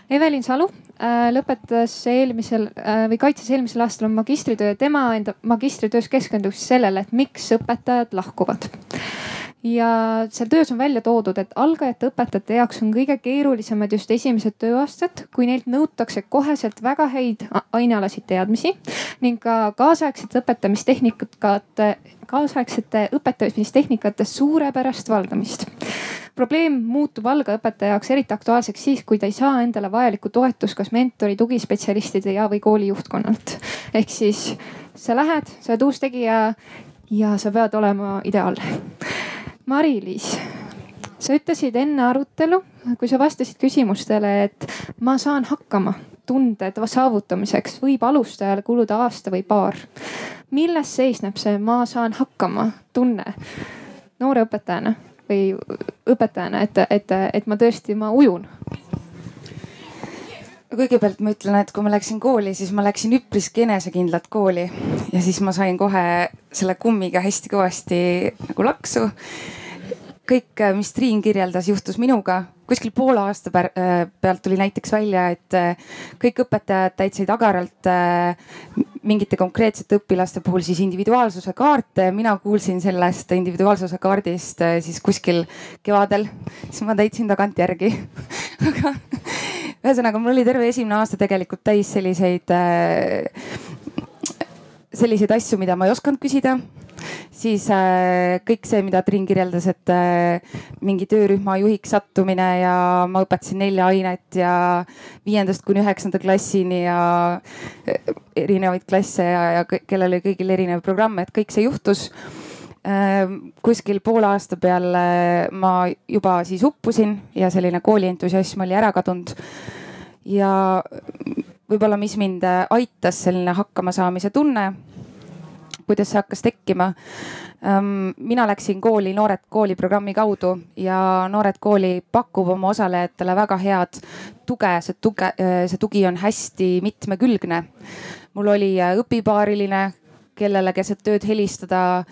Speaker 2: Evelin Salu äh, lõpetas eelmisel äh, või kaitses eelmisel aastal oma magistritöö. tema enda magistritöös keskendus sellele, et miks õpetajad lahkuvad ja seal töös on välja toodud, et algajate õpetajate jaoks on kõige keerulisemad just esimesed tööaastad, kui neilt nõutakse koheselt väga häid ainealaseid teadmisi ning ka kaasaegsete õpetamistehnikate, kaasaegsete õpetamistehnikate suurepärast valdamist probleem muutub algaõpetaja jaoks eriti aktuaalseks siis, kui ta ei saa endale vajalikku toetust kas mentori, tugispetsialistide ja, või kooli juhtkonnalt. ehk siis sa lähed, sa oled uus tegija ja sa pead olema ideaalne Mari-Liis, sa ütlesid enne arutelu, kui sa vastasid küsimustele, et ma saan hakkama tunded saavutamiseks võib alustajale kuluda aasta või paar. milles seisneb see ma saan hakkama tunne noore õpetajana või õpetajana, et, et, et ma tõesti, ma ujun?
Speaker 10: Kõigepealt ma ütlen, et kui ma läksin kooli, siis ma läksin üpriski enesekindlalt kooli ja siis ma sain kohe selle kummiga hästi kõvasti nagu laksu kõik, äh, mis Triin kirjeldas, juhtus minuga. kuskil poole aasta äh, pealt tuli näiteks välja, et äh, kõik õpetajad täitsid agaralt mingite konkreetsete õpilaste puhul siis individuaalsuse kaarte. mina kuulsin sellest individuaalsuse kaardist siis kuskil kevadel, siis ma täitsin tagantjärgi aga ühesõnaga, mul oli terve esimene aasta tegelikult täis selliseid, selliseid asju, mida ma ei osanud küsida. Siis äh, kõik see, mida Triin kirjeldas, et äh, mingi töörühma juhiks sattumine ja ma õpetasin nelja ainet ja viiendast kuni üheksanda klassini ja äh, erinevaid klasse ja, ja kellel oli kõigil erinev programm, et kõik see juhtus kuskil poole aasta peale ma juba siis uppusin ja selline koolientusiasm oli ära kadunud. ja võib-olla, mis mind aitas, selline hakkamasaamise tunne, kuidas see hakkas tekkima mina läksin kooli Noored Kooli programmi kaudu ja Noored Kooli pakub oma osalejatele väga head tuge, see tuge, see tugi on hästi mitmekülgne. mul oli õpipaariline, kellele keset ööd helistada,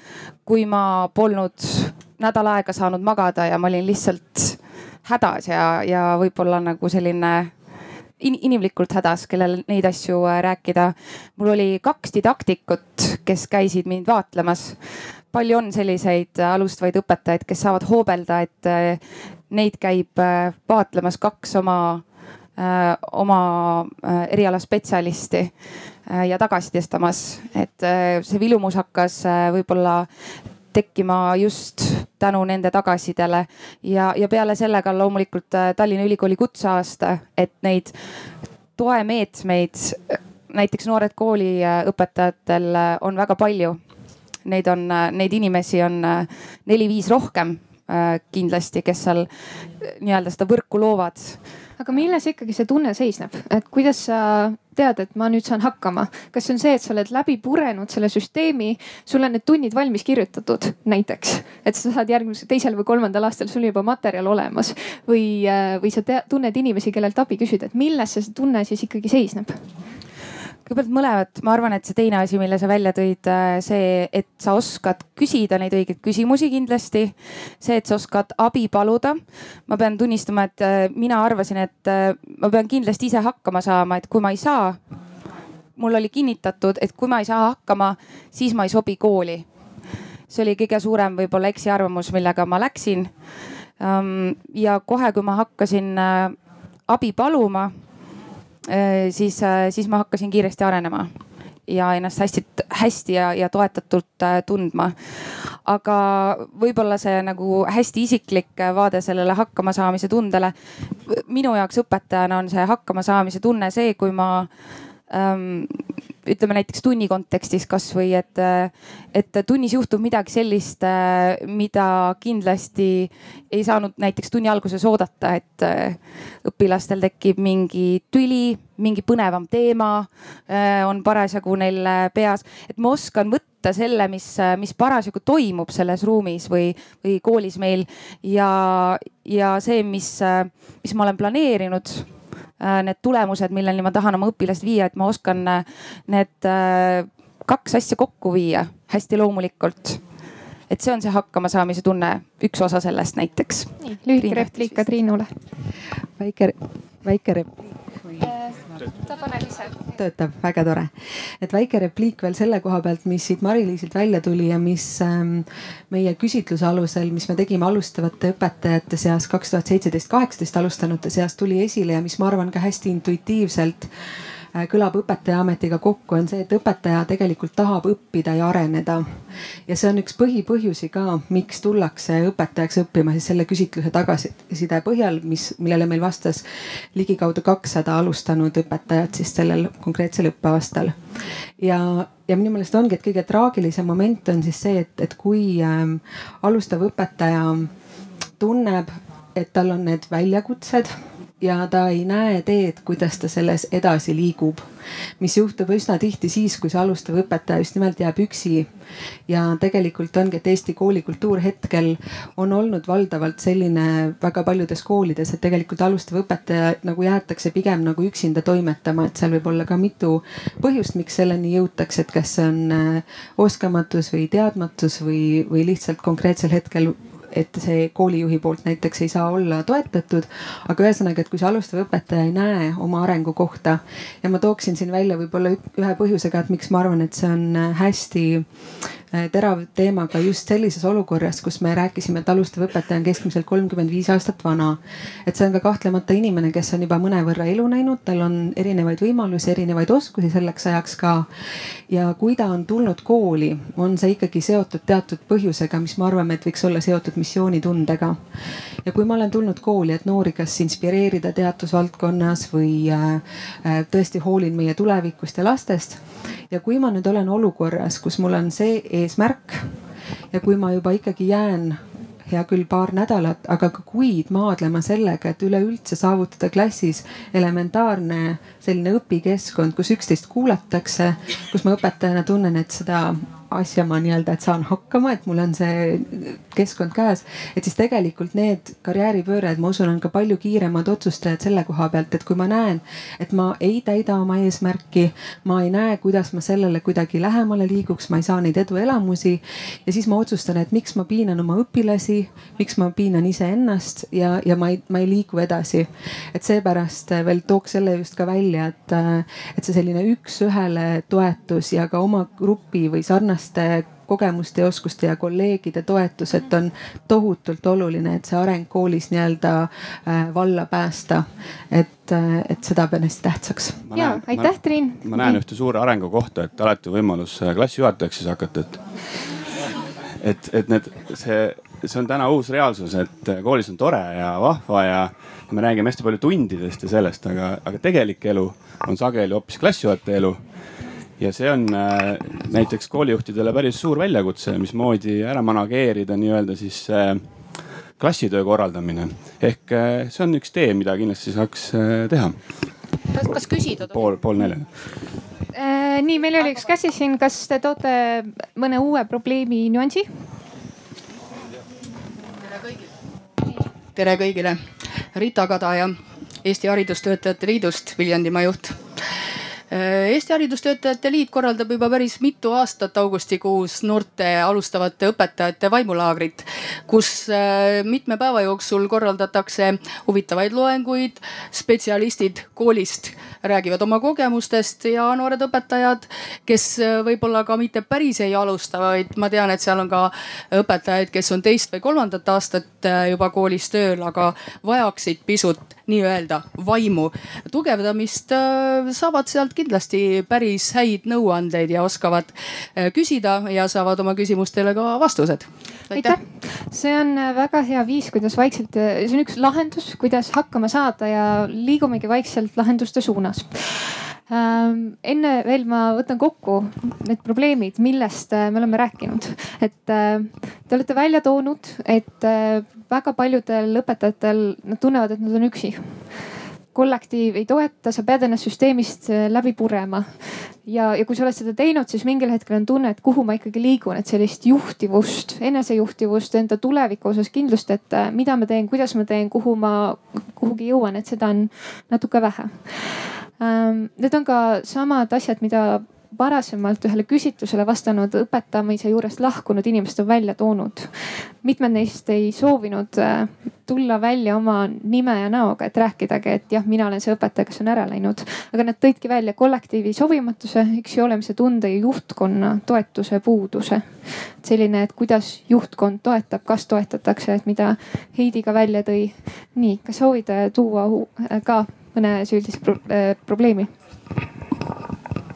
Speaker 10: kui ma polnud nädal aega saanud magada ja ma olin lihtsalt hädas ja, ja võib-olla nagu selline in, inimlikult hädas, kellel neid asju rääkida. mul oli kaks didaktikut, kes käisid mind vaatlemas palju on selliseid äh, alustavaid õpetajaid, kes saavad hoobelda, et äh, neid käib äh, vaatlemas kaks oma, oma eriala spetsialisti ja tagasisidestamas, et see vilumus hakkas võib-olla tekkima just tänu nende tagasisidele ja, ja peale selle ka loomulikult Tallinna Ülikooli kutseaasta, et neid toemeetmeid näiteks Noored Kooli õpetajatel on väga palju. Neid on, neid inimesi on äh, neli-viis rohkem äh, kindlasti, kes seal äh, nii-öelda seda võrku loovad.
Speaker 2: Aga milles ikkagi see tunne seisneb, et kuidas sa tead, et ma nüüd saan hakkama, kas see on see, et sa oled läbi purenud selle süsteemi, sul on need tunnid valmis kirjutatud näiteks, et sa saad järgmisel, teisel või kolmandal aastal sul juba materjal olemas. Või, või sa te, tunned inimesi, kellelt abi küsida, et milles see tunne siis ikkagi seisneb?
Speaker 10: Kõigepealt mõlemat, ma arvan, et see teine asi, mille sa välja tõid, äh, see, et sa oskad küsida neid õigeid küsimusi kindlasti. see, et sa oskad abi paluda. ma pean tunnistama, et äh, mina arvasin, et äh, ma pean kindlasti ise hakkama saama, et kui ma ei saa. mul oli kinnitatud, et kui ma ei saa hakkama, siis ma ei sobi kooli. see oli kõige suurem võib-olla eksiarvamus, millega ma läksin. ja kohe, kui ma hakkasin abi paluma siis, äh, siis ma hakkasin kiiresti arenema ja ennast hästi, hästi ja, ja toetatult äh, tundma. aga võib-olla see nagu hästi isiklik vaade sellele hakkamasaamise tundele. minu jaoks õpetajana on see hakkamasaamise tunne see, kui ma ähm, ütleme näiteks tunni kontekstis kasvõi, et, et tunnis juhtub midagi sellist, mida kindlasti ei saanud näiteks tunni alguses oodata, et õpilastel tekib mingi tüli, mingi põnevam teema on parasjagu neil peas, et ma oskan võtta selle, mis, mis parasjagu toimub selles ruumis või, või koolis meil ja, ja see, mis, mis ma olen planeerinud need tulemused, milleni ma tahan oma õpilast viia, et ma oskan äh, need äh, kaks asja kokku viia hästi loomulikult et see on see hakkamasaamise tunne, üks osa sellest näiteks.
Speaker 2: lühike repliik ka Triinule.
Speaker 13: väike, väike repliik
Speaker 2: ta paneb ise.
Speaker 13: töötab, väga tore. et väike repliik veel selle koha pealt, mis siit Mari-Liisilt välja tuli ja mis ähm, meie küsitluse alusel, mis me tegime alustavate õpetajate seas kaks tuhat seitseteist, kaheksateist alustanute seas tuli esile ja mis ma arvan ka hästi intuitiivselt äh, kõlab õpetajaametiga kokku, on see, et õpetaja tegelikult tahab õppida ja areneda. ja see on üks põhipõhjusi ka, miks tullakse õpetajaks õppima siis selle küsitluse tagasiside põhjal, mis, millele meil vastas ligikaudu kakssada alustanud õpetajat siis sellel konkreetsel õppeaastal. ja, ja minu meelest ongi, et kõige traagilisem moment on siis see, et, et kui ähm, alustav õpetaja tunneb, et tal on need väljakutsed ja ta ei näe teed, kuidas ta selles edasi liigub. mis juhtub üsna tihti siis, kui see alustav õpetaja just nimelt jääb üksi. ja tegelikult ongi, et Eesti koolikultuur hetkel on olnud valdavalt selline väga paljudes koolides, et tegelikult alustav õpetaja nagu jäetakse pigem nagu üksinda toimetama, et seal võib olla ka mitu põhjust, miks selleni jõutakse, et kas see on äh, oskamatus või teadmatus või, või lihtsalt konkreetsel hetkel et see koolijuhi poolt näiteks ei saa olla toetatud. aga ühesõnaga, et kui see alustav õpetaja ei näe oma arengukohta ja ma tooksin siin välja võib-olla ühe põhjusega, et miks ma arvan, et see on hästi Äh, terav teema ka just sellises olukorras, kus me rääkisime, et alustav õpetaja on keskmiselt kolmkümmend viis aastat vana. et see on ka kahtlemata inimene, kes on juba mõnevõrra elu näinud, tal on erinevaid võimalusi, erinevaid oskusi selleks ajaks ka. ja kui ta on tulnud kooli, on see ikkagi seotud teatud põhjusega, mis me arvame, et võiks olla seotud missioonitundega. ja kui ma olen tulnud kooli, et noori kas inspireerida teadusvaldkonnas või äh, äh, tõesti hoolin meie tulevikust ja lastest ja kui ma nüüd olen olukorras, kus mul on see eesmärk ja kui ma juba ikkagi jään hea küll paar nädalat, aga ka kuid maadlema sellega, et üleüldse saavutada klassis elementaarne selline õpikeskkond, kus üksteist kuulatakse, kus ma õpetajana tunnen, et seda asja ma nii-öelda, et saan hakkama, et mul on see keskkond käes. et siis tegelikult need karjääripööred, ma usun, on ka palju kiiremad otsustajad selle koha pealt, et kui ma näen, et ma ei täida oma eesmärki, ma ei näe, kuidas ma sellele kuidagi lähemale liiguks, ma ei saa neid eduelamusi. ja siis ma otsustan, et miks ma piinan oma õpilasi, miks ma piinan iseennast ja, ja ma ei, ma ei liigu edasi. et seepärast veel tooks selle just ka välja, et, et see selline üks-ühele toetus ja ka oma grupi või sarnast sarnaste kogemuste ja oskuste ja kolleegide toetused on tohutult oluline, et see areng koolis nii-öelda äh, valla päästa. et, äh, et seda pean hästi tähtsaks.
Speaker 2: ja aitäh, Triin.
Speaker 1: ma näen ühte suure arengukohta, et alati võimalus äh, klassijuhatajaks siis hakata, et, et, et need, see, see on täna uus reaalsus, et koolis on tore ja vahva ja me räägime hästi palju tundidest ja sellest, aga, aga tegelik elu on sageli hoopis klassijuhataja elu ja see on äh, näiteks koolijuhtidele päris suur väljakutse, mismoodi ära manageerida nii-öelda siis äh, klassitöö korraldamine. ehk äh, see on üks tee, mida kindlasti saaks teha.
Speaker 11: kas, kas küsida?
Speaker 1: pool, pool neljani
Speaker 2: äh,. nii, meil oli üks käsi siin, kas te toote mõne uue probleemi nüansi?
Speaker 14: tere kõigile, Rita Kadaja Eesti Haridustöötajate Liidust, Viljandimaa juht Eesti Haridustöötajate Liit korraldab juba päris mitu aastat augustikuus noorte alustavate õpetajate vaimulaagrit, kus äh, mitme päeva jooksul korraldatakse huvitavaid loenguid. spetsialistid koolist räägivad oma kogemustest ja noored õpetajad, kes äh, võib-olla ka mitte päris ei alusta, vaid ma tean, et seal on ka õpetajaid, kes on teist või kolmandat aastat juba koolis tööl, aga vajaksid pisut nii-öelda vaimu tugevdamist, saavad sealt kindlasti päris häid nõuandeid ja oskavad äh, küsida ja saavad oma küsimustele ka vastused.
Speaker 2: aitäh, see on äh, väga hea viis, kuidas vaikselt, äh, see on üks lahendus, kuidas hakkama saada ja liigumegi vaikselt lahenduste suunas ähm, enne veel ma võtan kokku need probleemid, millest me oleme rääkinud. et te olete välja toonud, et väga paljudel õpetajatel, nad tunnevad, et nad on üksi kollektiiv ei toeta, sa pead ennast süsteemist äh, läbi purema. ja, ja kui sa oled seda teinud, siis mingil hetkel on tunne, et kuhu ma ikkagi liigun, et sellist juhtivust, enesejuhtivust, enda tuleviku osas kindlust, et äh, mida ma teen, kuidas ma teen, kuhu ma kuhugi jõuan, et seda on natuke vähe. Ähm, need on ka samad asjad, mida varasemalt ühele küsitlusele vastanud õpetamise juurest lahkunud inimesed on välja toonud. mitmed neist ei soovinud äh, tulla välja oma nime ja näoga, et rääkidagi, et jah, mina olen see õpetaja, kes on ära läinud. aga nad tõidki välja kollektiivi sobimatuse, üksi olemise tunde ja juhtkonna toetuse puuduse. selline, et kuidas juhtkond toetab, kas toetatakse, et mida Heidi ka välja tõi. nii, kas soovid tuua ka mõne süüdise pro äh, probleemi?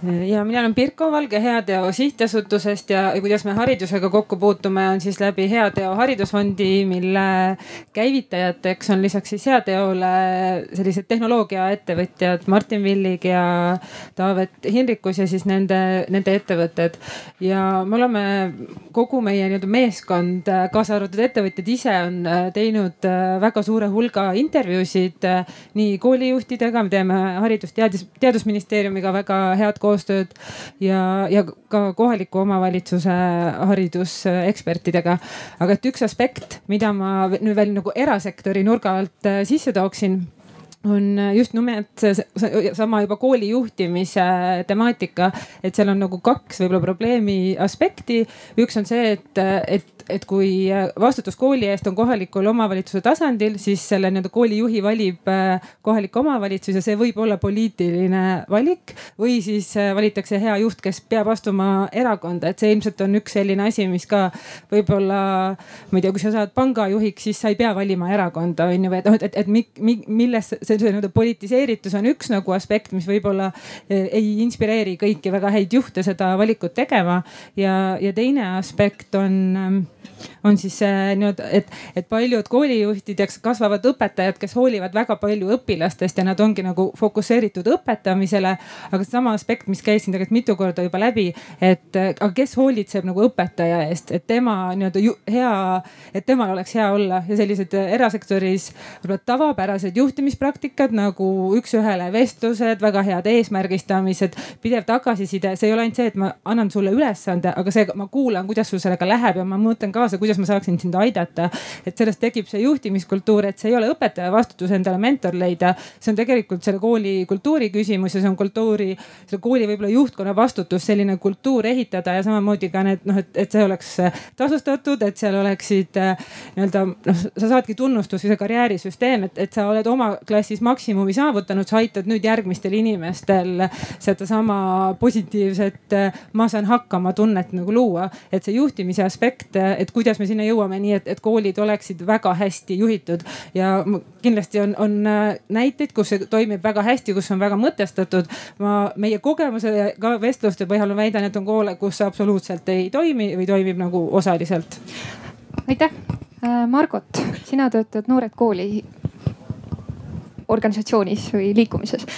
Speaker 15: Ja mina olen Pirko Valge Heateo Sihtasutusest ja kuidas me haridusega kokku puutume, on siis läbi Heateo Haridusfondi, mille käivitajateks on lisaks siis Heateole sellised tehnoloogiaettevõtjad Martin Villig ja Taavet Hinrikus ja siis nende, nende ettevõtted. ja me oleme kogu meie nii-öelda meeskond, kaasa arvatud ettevõtjad ise on teinud väga suure hulga intervjuusid nii koolijuhtidega, me teeme haridus-teadus, teadusministeeriumiga väga head koostööd koostööd ja, ja ka kohaliku omavalitsuse haridusekspertidega. aga et üks aspekt, mida ma nüüd veel nagu erasektori nurga alt äh, sisse tooksin on just nimelt seesama juba kooli juhtimise temaatika, et seal on nagu kaks võib-olla probleemi aspekti. üks on see, et, et et kui vastutus kooli eest on kohalikul omavalitsuse tasandil, siis selle nii-öelda koolijuhi valib äh, kohalik omavalitsus ja see võib olla poliitiline valik. või siis äh, valitakse hea juht, kes peab astuma erakonda, et see ilmselt on üks selline asi, mis ka võib-olla, ma ei tea, kui sa saad pangajuhiks, siis sa ei pea valima erakonda on ju, et noh, et, et, et milles see, see nii-öelda politiseeritus on üks nagu aspekt, mis võib-olla ei inspireeri kõiki väga häid juhte seda valikut tegema. ja, ja teine aspekt on ähm, on siis nii-öelda, et, et paljud koolijuhtid ja kasvavad õpetajad, kes hoolivad väga palju õpilastest ja nad ongi nagu fokusseeritud õpetamisele. aga seesama aspekt, mis käis siin tegelikult mitu korda juba läbi, et aga kes hoolitseb nagu õpetaja eest, et tema nii-öelda hea, et temal oleks hea olla ja sellised erasektoris võib-olla tavapärased juhtimispraktikad nagu üks-ühele vestlused, väga head eesmärgistamised, pidev tagasiside, see ei ole ainult see, et ma annan sulle ülesande, aga see, ma kuulan, kuidas sul sellega läheb ja ma mõtlen kaasa, kuidas ma saaksin sind aidata. et sellest tekib see juhtimiskultuur, et see ei ole õpetaja vastutus endale mentor leida, see on tegelikult selle kooli kultuuri küsimus ja see on kultuuri, selle kooli võib-olla juhtkonna vastutus selline kultuur ehitada ja samamoodi ka need noh, et, et see oleks tasustatud, et seal oleksid nii-öelda noh, sa saadki tunnustust või see karjäärisüsteem, et, et sa oled oma klassis maksimumi saavutanud, sa aitad nüüd järgmistel inimestel sedasama positiivset ma saan hakkama tunnet nagu luua. et see juhtimise aspekt, et kuidas me sinna jõuame, nii et, et koolid oleksid väga hästi juhitud ja kindlasti on, on näiteid, kus see toimib väga hästi, kus on väga mõtestatud. ma meie kogemuse ka vestluste põhjal väidan, et on koole, kus see absoluutselt ei toimi või toimib nagu osaliselt.
Speaker 2: aitäh, Margot, sina töötad Noored Kooli organisatsioonis või liikumises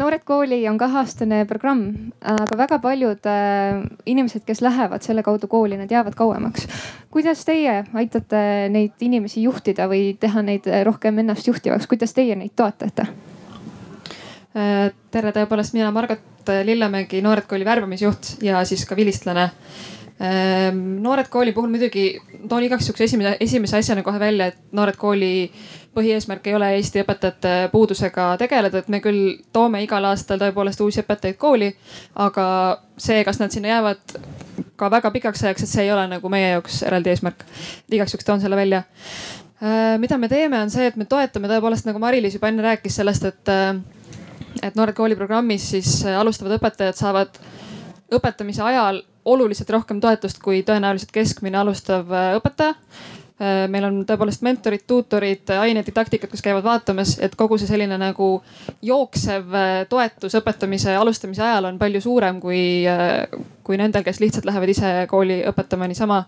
Speaker 2: noored kooli on kaheaastane programm, aga väga paljud äh, inimesed, kes lähevad selle kaudu kooli, nad jäävad kauemaks. kuidas teie aitate neid inimesi juhtida või teha neid rohkem ennast juhtivaks, kuidas teie neid toetate?
Speaker 16: tere, tõepoolest mina Margot Lillemägi, Noored Kooli värbamisjuht ja siis ka vilistlane noored kooli puhul muidugi toon igaks juhuks esimese, esimese asjana kohe välja, et Noored Kooli põhieesmärk ei ole Eesti õpetajate puudusega tegeleda, et me küll toome igal aastal tõepoolest uusi õpetajaid kooli. aga see, kas nad sinna jäävad ka väga pikaks ajaks, et see ei ole nagu meie jaoks eraldi eesmärk. igaks juhuks toon selle välja. mida me teeme, on see, et me toetame tõepoolest nagu Mari-Liis juba enne rääkis sellest, et, et Noored Kooli programmis siis alustavad õpetajad saavad õpetamise ajal oluliselt rohkem toetust kui tõenäoliselt keskmine alustav õpetaja meil on tõepoolest mentorid, tuutorid, ainedidaktikad, kes käivad vaatamas, et kogu see selline nagu jooksev toetus õpetamise alustamise ajal on palju suurem kui, kui nendel, kes lihtsalt lähevad ise kooli õpetama niisama.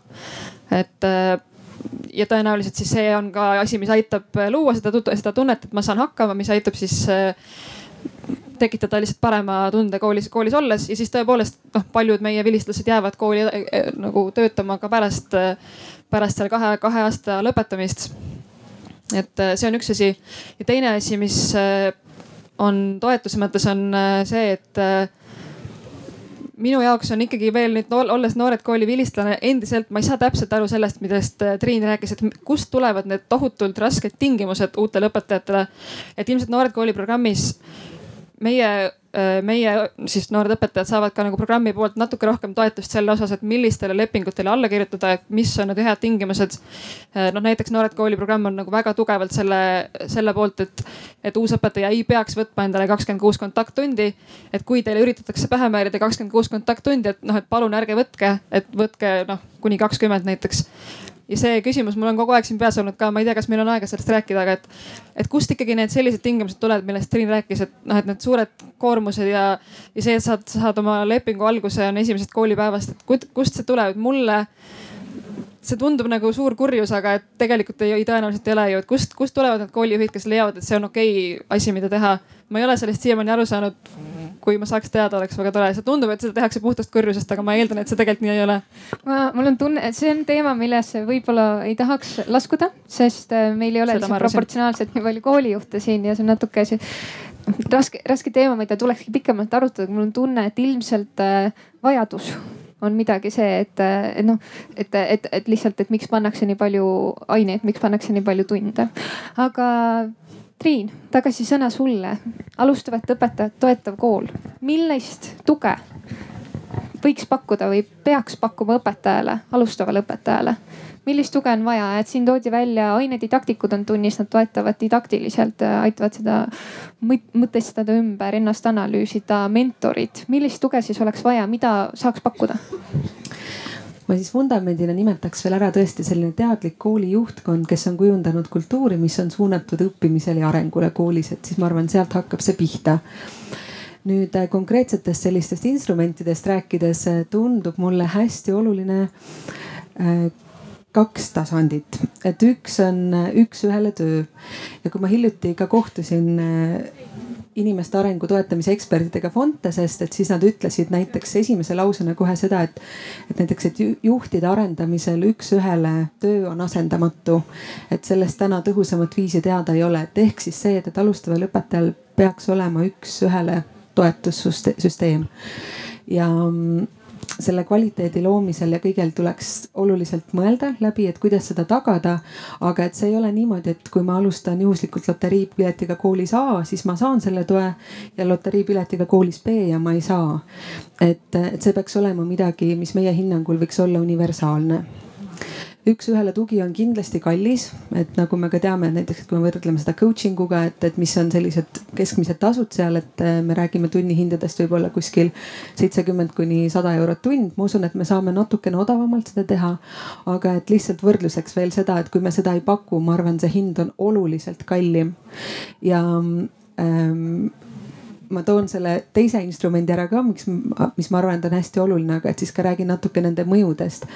Speaker 16: et ja tõenäoliselt siis see on ka asi, mis aitab luua seda, seda tunnet, et ma saan hakkama, mis aitab siis tekitada lihtsalt parema tunde koolis, koolis olles ja siis tõepoolest noh, paljud meie vilistlased jäävad kooli äh, nagu töötama ka pärast, pärast selle kahe, kahe aasta lõpetamist. et äh, see on üks asi ja teine asi, mis äh, on toetuse mõttes on see, et minu jaoks on ikkagi veel nüüd olles Noored Kooli vilistlane endiselt, ma ei saa täpselt aru sellest, millest Triin rääkis, et kust tulevad need tohutult rasked tingimused uutele õpetajatele. et ilmselt Noored Kooli programmis meie, äh, meie siis noored õpetajad saavad ka nagu programmi poolt natuke rohkem toetust selle osas, et millistele lepingutele alla kirjutada, et mis on need head tingimused. Äh, noh, näiteks Noored Kooli programm on nagu väga tugevalt selle, selle poolt, et, et uus õpetaja ei peaks võtma endale kakskümmend kuus kontakttundi. et kui teile üritatakse pähe määrida kakskümmend kuus kontakttundi, et noh, et palun ärge võtke, et võtke noh kuni kakskümmend näiteks ja see küsimus mul on kogu aeg siin peas olnud ka, ma ei tea, kas meil on aega sellest rääkida, aga et, et kust ikkagi need sellised tingimused tulevad, millest Triin rääkis, et noh, et need suured koormused ja, ja see, et saad, saad oma lepingu alguse on esimesest koolipäevast, et kust see tuleb, et mulle see tundub nagu suur kurjus, aga et tegelikult ei, tõenäoliselt ei ole ju, et kust, kust tulevad need koolijuhid, kes leiavad, et see on okei okay asi, mida teha. ma ei ole sellest siiamaani aru saanud kui ma saaks teada, oleks väga tore, see tundub, et seda tehakse puhtast kõrjusest, aga ma eeldan, et see tegelikult nii ei ole.
Speaker 2: ma, mul on tunne, et see on teema, millesse võib-olla ei tahaks laskuda, sest äh, meil ei ole proportsionaalselt nii palju koolijuhte siin ja see on natuke see raske, raske teema, mida tulekski pikemalt arutada, mul on tunne, et ilmselt äh, vajadus on midagi see, et, et noh, et, et, et lihtsalt, et miks pannakse nii palju aineid, miks pannakse nii palju tunde. aga Triin, tagasi sõna sulle. alustavat õpetajat toetav kool, millist tuge võiks pakkuda või peaks pakkuma õpetajale, alustavale õpetajale? Millist tuge on vaja, et siin toodi välja ainedidaktikud on tunnis, nad toetavad didaktiliselt, aitavad seda mõtestada ümber, ennast analüüsida, mentorid, millist tuge siis oleks vaja, mida saaks pakkuda?
Speaker 13: ma siis vundamendina nimetaks veel ära tõesti selline teadlik kooli juhtkond, kes on kujundanud kultuuri, mis on suunatud õppimisele ja arengule koolis, et siis ma arvan, sealt hakkab see pihta. Nüüd äh, konkreetsetest sellistest instrumentidest rääkides äh, tundub mulle hästi oluline äh, kaks tasandit, et üks on üks-ühele töö. Ja kui ma hiljuti ka kohtusin inimeste arengu toetamise ekspertidega Fontesest, et siis nad ütlesid näiteks esimese lausena kohe seda, et, et näiteks, et juhtide arendamisel üks-ühele töö on asendamatu. et sellest täna tõhusamat viisi teada ei ole, et ehk siis see, et, et alustaval õpetajal peaks olema üks-ühele toetussüsteem ja mm, selle kvaliteedi loomisel ja kõigel tuleks oluliselt mõelda läbi, et kuidas seda tagada. aga et see ei ole niimoodi, et kui ma alustan juhuslikult loteriipiletiga koolis A, siis ma saan selle toe ja loteriipiletiga koolis B ja ma ei saa. et, et see peaks olema midagi, mis meie hinnangul võiks olla universaalne üks-ühele tugi on kindlasti kallis, et nagu me ka teame, et näiteks, kui me võrdleme seda coaching uga, et, et mis on sellised keskmised tasud seal, et eh, me räägime tunnihindadest võib-olla kuskil seitsekümmend kuni sada eurot tund. ma usun, et me saame natukene odavamalt seda teha. aga et lihtsalt võrdluseks veel seda, et kui me seda ei paku, ma arvan, see hind on oluliselt kallim ja ähm, ma toon selle teise instrumendi ära ka, miks, mis ma arvan, et on hästi oluline, aga et siis ka räägin natuke nende mõjudest.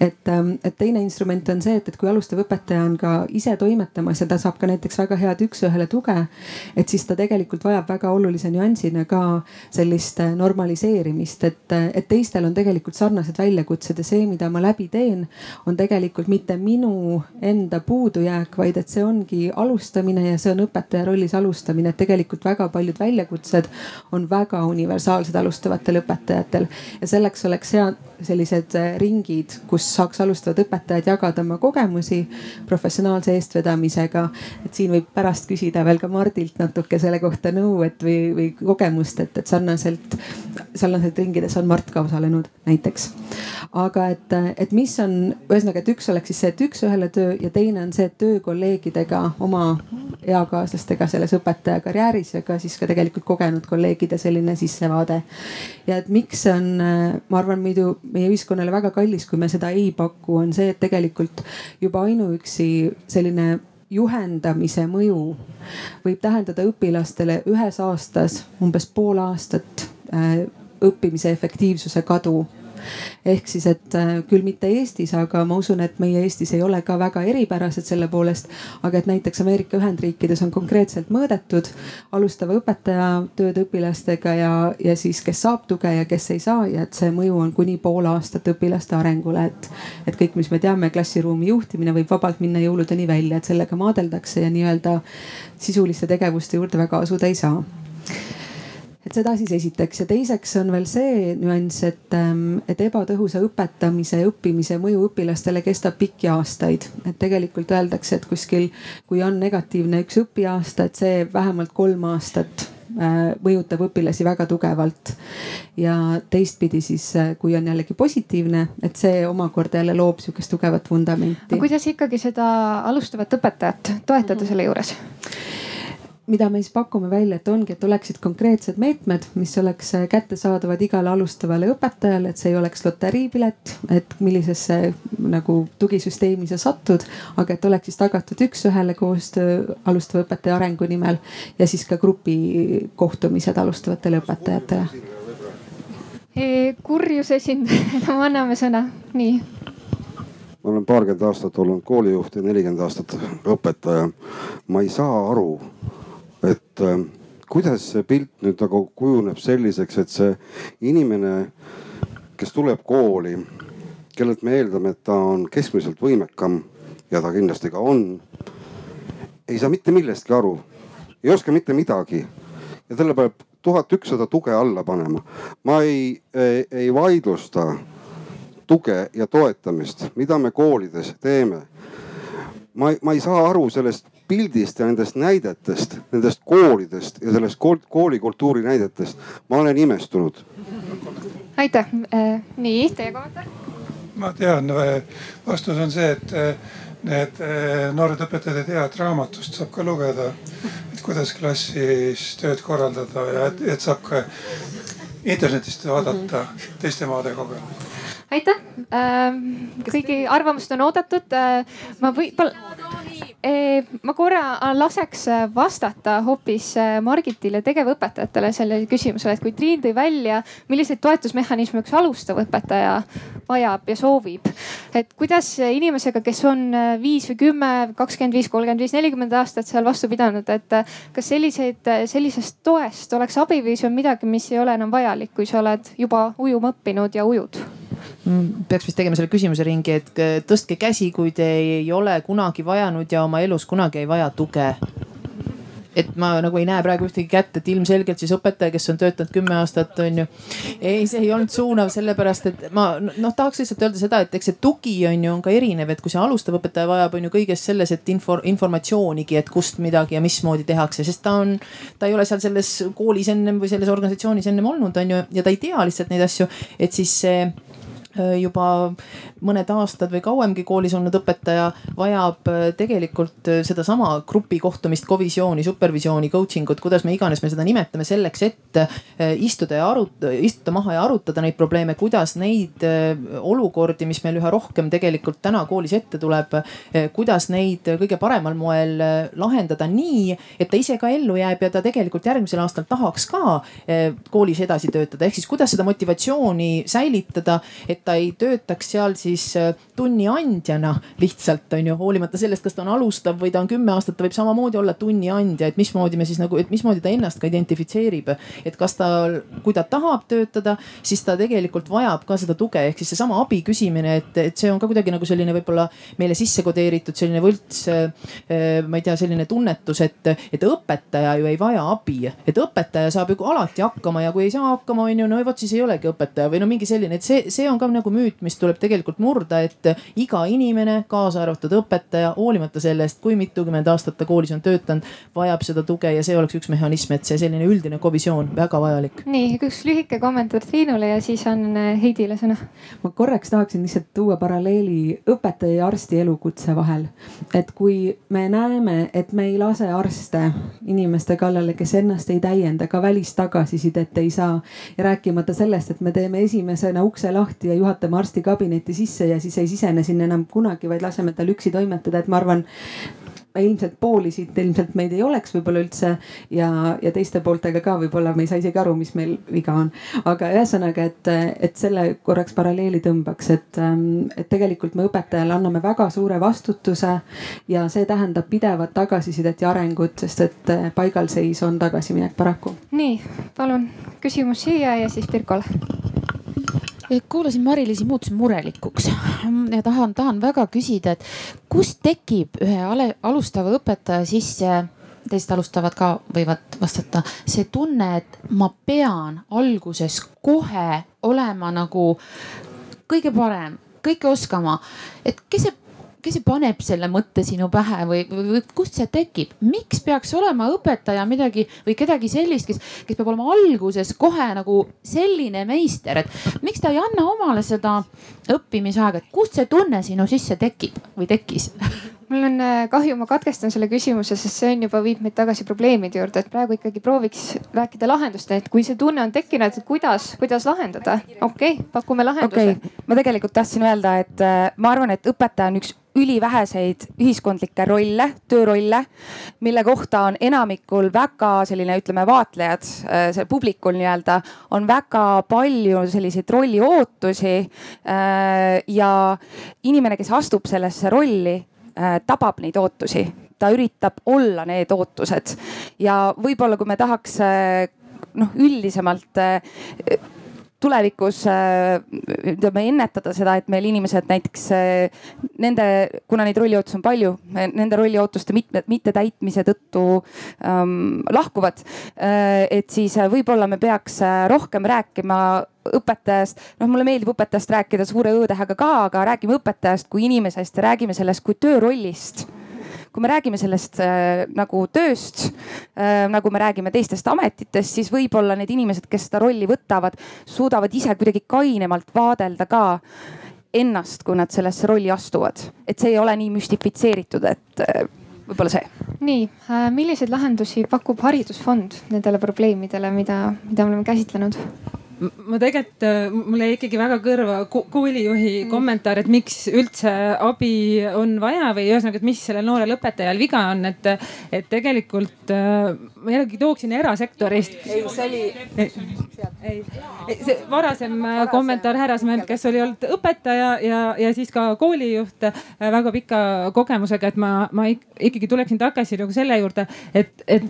Speaker 13: et, ähm, et teine instrument on see, et, et kui alustav õpetaja on ka ise toimetamas ja ta saab ka näiteks väga head üks-ühele tuge. et siis ta tegelikult vajab väga olulise nüansina ka sellist äh, normaliseerimist, et, äh, et teistel on tegelikult sarnased väljakutsed ja see, mida ma läbi teen, on tegelikult mitte minu enda puudujääk, vaid et see ongi alustamine ja see on õpetaja rollis alustamine, et tegelikult väga paljud väljakutsed on väga universaalsed alustavatel õpetajatel ja selleks oleks hea sellised äh, ringid, kus saaks alustavad õpetajad jagada oma kogemusi professionaalse eestvedamisega. et siin võib pärast küsida veel ka Mardilt natuke selle kohta nõu, et või, või kogemust, et, et sarnaselt, sarnaselt ringides on Mart ka osalenud näiteks. aga et, et mis on, ühesõnaga, et üks oleks siis see, et üks-ühele töö ja teine on see, et töö kolleegidega, oma eakaaslastega selles õpetaja karjääris ja ka siis ka tegelikult kogenud kolleegide selline sissevaade. ja et miks on, ma arvan, muidu meie ühiskonnale väga kallis, kui me seda ei paku, on see, et tegelikult juba ainuüksi selline juhendamise mõju võib tähendada õpilastele ühes aastas umbes pool aastat äh, õppimise efektiivsuse kadu ehk siis, et äh, küll mitte Eestis, aga ma usun, et meie Eestis ei ole ka väga eripärased selle poolest. aga et näiteks Ameerika Ühendriikides on konkreetselt mõõdetud alustava õpetaja tööd õpilastega ja, ja siis, kes saab tuge ja kes ei saa ja et see mõju on kuni pool aastat õpilaste arengule, et. et kõik, mis me teame, klassiruumi juhtimine võib vabalt minna jõuludeni välja, et sellega maadeldakse ja nii-öelda sisuliste tegevuste juurde väga asuda ei saa et seda siis esiteks ja teiseks on veel see nüanss, et, ähm, et ebatõhusa õpetamise ja õppimise mõju õpilastele kestab pikki aastaid. et tegelikult öeldakse, et kuskil, kui on negatiivne üks õpiaasta, et see vähemalt kolm aastat äh, mõjutab õpilasi väga tugevalt. ja teistpidi siis, äh, kui on jällegi positiivne, et see omakorda jälle loob sihukest tugevat vundamenti.
Speaker 2: kuidas ikkagi seda alustavat õpetajat toetada mm -hmm. selle juures?
Speaker 13: Mida me siis pakume välja, et ongi, et oleksid konkreetsed meetmed, mis oleks kättesaadavad igale alustavale õpetajale, et see ei oleks loteriipilet, et millisesse nagu tugisüsteemi sa satud, aga et oleks siis tagatud üks-ühele koostöö alustava õpetaja arengu nimel ja siis ka grupikohtumised alustavatele õpetajatele.
Speaker 2: kurjuse esindajale anname sõna, nii
Speaker 17: ma olen paarkümmend aastat olnud koolijuht ja nelikümmend aastat õpetaja. ma ei saa aru, et äh, kuidas see pilt nüüd nagu kujuneb selliseks, et see inimene, kes tuleb kooli, kellelt me eeldame, et ta on keskmiselt võimekam ja ta kindlasti ka on, ei saa mitte millestki aru, ei oska mitte midagi ja talle peab tuhat ükssada tuge alla panema. ma ei, ei, ei vaidlusta tuge ja toetamist, mida me koolides teeme. ma, ma ei saa aru sellest pildist ja nendest näidetest, nendest koolidest ja sellest koolikultuuri näidetest. ma olen imestunud.
Speaker 2: aitäh, äh, nii teie kommentaar?
Speaker 18: ma tean, äh, vastus on see, et äh, need noored õpetajad ei tea, et raamatust saab ka lugeda, et kuidas klassis tööd korraldada ja et, et saab ka internetist vaadata teiste maade kogemusi
Speaker 2: aitäh, kõigi arvamused on oodatud. ma võib-olla ma korra laseks vastata hoopis Margitile, tegevõpetajatele sellele küsimusele, et kui Triin tõi välja, milliseid toetusmehhanisme üks alustav õpetaja vajab ja soovib. et kuidas inimesega, kes on viis või kümme, kakskümmend viis, kolmkümmend viis, nelikümmend aastat seal vastu pidanud, et kas selliseid, sellisest toest oleks abi või see on midagi, mis ei ole enam vajalik, kui sa oled juba ujuma õppinud ja ujud?
Speaker 7: Peaks vist tegema selle küsimuse ringi, et tõstke käsi, kui te ei ole kunagi vajanud ja oma elus kunagi ei vaja tuge et ma nagu ei näe praegu ühtegi kätt, et ilmselgelt siis õpetaja, kes on töötanud kümme aastat, on ju. ei, see ei olnud suunav, sellepärast et ma noh, tahaks lihtsalt öelda seda, et eks see tugi on ju, on ka erinev, et kui see alustav õpetaja vajab, on ju kõiges selles, et info, informatsioonigi, et kust midagi ja mismoodi tehakse, sest ta on, ta ei ole seal selles koolis ennem või selles organisatsioonis ennem olnud, on ju, ja ta ei tea lihtsalt neid asju, et siis see Äh, juba mõned aastad või kauemgi koolis olnud õpetaja vajab äh, tegelikult äh, sedasama grupi kohtumist, kovisiooni, supervisiooni, coaching ut, kuidas me iganes me seda nimetame, selleks, et istuda ja arutada, istuda maha ja arutada neid probleeme, kuidas neid olukordi, mis meil üha rohkem tegelikult täna koolis ette tuleb, kuidas neid kõige paremal moel lahendada nii, et ta ise ka ellu jääb ja ta tegelikult järgmisel aastal tahaks ka koolis edasi töötada, ehk siis kuidas seda motivatsiooni säilitada, et ta ei töötaks seal siis äh, tunniandjana lihtsalt on ju, hoolimata sellest, kas ta on alustav või ta on kümme aastat, ta võib samamoodi olla tunniandja, et mismoodi me siis nagu, et mismoodi ta ennast ka identifitseerib. et kas ta, kui ta tahab töötada, siis ta tegelikult vajab ka seda tuge, ehk siis seesama abi küsimine, et, et see on ka kuidagi nagu selline võib-olla meile sisse kodeeritud selline võlts, äh, ma ei tea, selline tunnetus, et, et õpetaja ju ei vaja abi, et õpetaja saab ju alati hakkama ja kui ei saa hakkama, on ju, no vot siis ei olegi õpetaja või no mingi selline, et see, see on ka nagu müüt, mis tuleb tegelikult murda, et iga inimene, kaasa arvatud õpetaja, hoolimata sellest, kui mitukümmend aastat ta koolis on töötanud, vajab seda tuge ja see oleks üks mehhanism, et see selline üldine kovisioon väga vajalik.
Speaker 2: nii, üks lühike kommentaar Triinule ja siis on eh, Heidile sõna.
Speaker 13: ma korraks tahaksin lihtsalt tuua paralleeli õpetaja ja arsti elukutse vahel. et kui me näeme, et me ei lase arste inimeste kallale, kes ennast ei täienda, ka välist tagasisidet ei saa ja rääkimata sellest, et me teeme esimesena ukse lahti ja juhatame arsti kabinetti sisse ja siis ei sisene sinna enam kunagi, vaid laseme tal üksi toimetada, et ma arvan ilmselt pooli siit ilmselt meid ei oleks võib-olla üldse ja, ja teiste pooltega ka võib-olla me ei saa isegi aru, mis meil viga on. aga ühesõnaga, et, et selle korraks paralleeli tõmbaks, et, et tegelikult me õpetajale anname väga suure vastutuse ja see tähendab pidevat tagasisidet ja arengut, sest et paigalseis on tagasiminek paraku.
Speaker 2: nii, palun küsimus siia ja siis Pirkole
Speaker 11: kuulasin Mari-Liisi, muutusin murelikuks ja tahan, tahan väga küsida, et kust tekib ühe ale, alustava õpetaja sisse teised alustavad ka võivad vastata, see tunne, et ma pean alguses kohe olema nagu kõige parem, kõike oskama. et kes see kes see paneb selle mõtte sinu pähe või, või, või kust see tekib, miks peaks olema õpetaja midagi või kedagi sellist, kes, kes peab olema alguses kohe nagu selline meister, et miks ta ei anna omale seda õppimisaega, et kust see tunne sinu sisse tekib või tekkis
Speaker 2: mul on äh, kahju, ma katkestan selle küsimuse, sest see on juba viib meid tagasi probleemide juurde, et praegu ikkagi prooviks rääkida lahendust, et kui see tunne on tekkinud, et kuidas, kuidas lahendada. okei okay,, pakume lahenduse
Speaker 10: okay.. ma tegelikult tahtsin öelda, et äh, ma arvan, et õpetaja on üks üliväheseid ühiskondlikke rolle, töörolle, mille kohta on enamikul väga selline, ütleme, vaatlejad, äh, see publikul nii-öelda on väga palju selliseid rolli ootusi. ja inimene, kes astub sellesse rolli tabab neid ootusi, ta üritab olla need ootused. Ja võib-olla, kui me tahaks äh, noh, üldisemalt äh, tulevikus ütleme ennetada seda, et meil inimesed näiteks nende, kuna neid rolliootusi on palju, nende rolliootuste mitme, mittetäitmise tõttu ähm, lahkuvad. et siis võib-olla me peaks rohkem rääkima õpetajast, noh, mulle meeldib õpetajast rääkida suure Õ-tähega ka, aga räägime õpetajast kui inimesest ja räägime sellest kui töörollist kui me räägime sellest äh, nagu tööst äh,, nagu me räägime teistest ametitest, siis võib-olla need inimesed, kes seda rolli võtavad, suudavad ise kuidagi kainemalt vaadelda ka ennast, kui nad sellesse rolli astuvad. et see ei ole nii müstifitseeritud, et äh, võib-olla see.
Speaker 2: nii äh,, milliseid lahendusi pakub Haridusfond nendele probleemidele, mida, mida me oleme käsitlenud?
Speaker 15: Ma tegelikult, äh, mulle jäi ikkagi väga kõrva koolijuhi mm. kommentaar, et miks üldse abi on vaja või ühesõnaga, et mis sellel noorel õpetajal viga on, et, et tegelikult äh, ma jällegi tooksin erasektorist. ei, see oli. ei, see varasem Varase. kommentaar härrasmehelt, kes oli olnud õpetaja ja, ja siis ka koolijuht väga pika kogemusega, et ma, ma ikkagi tuleksin tagasi nagu selle juurde, et, et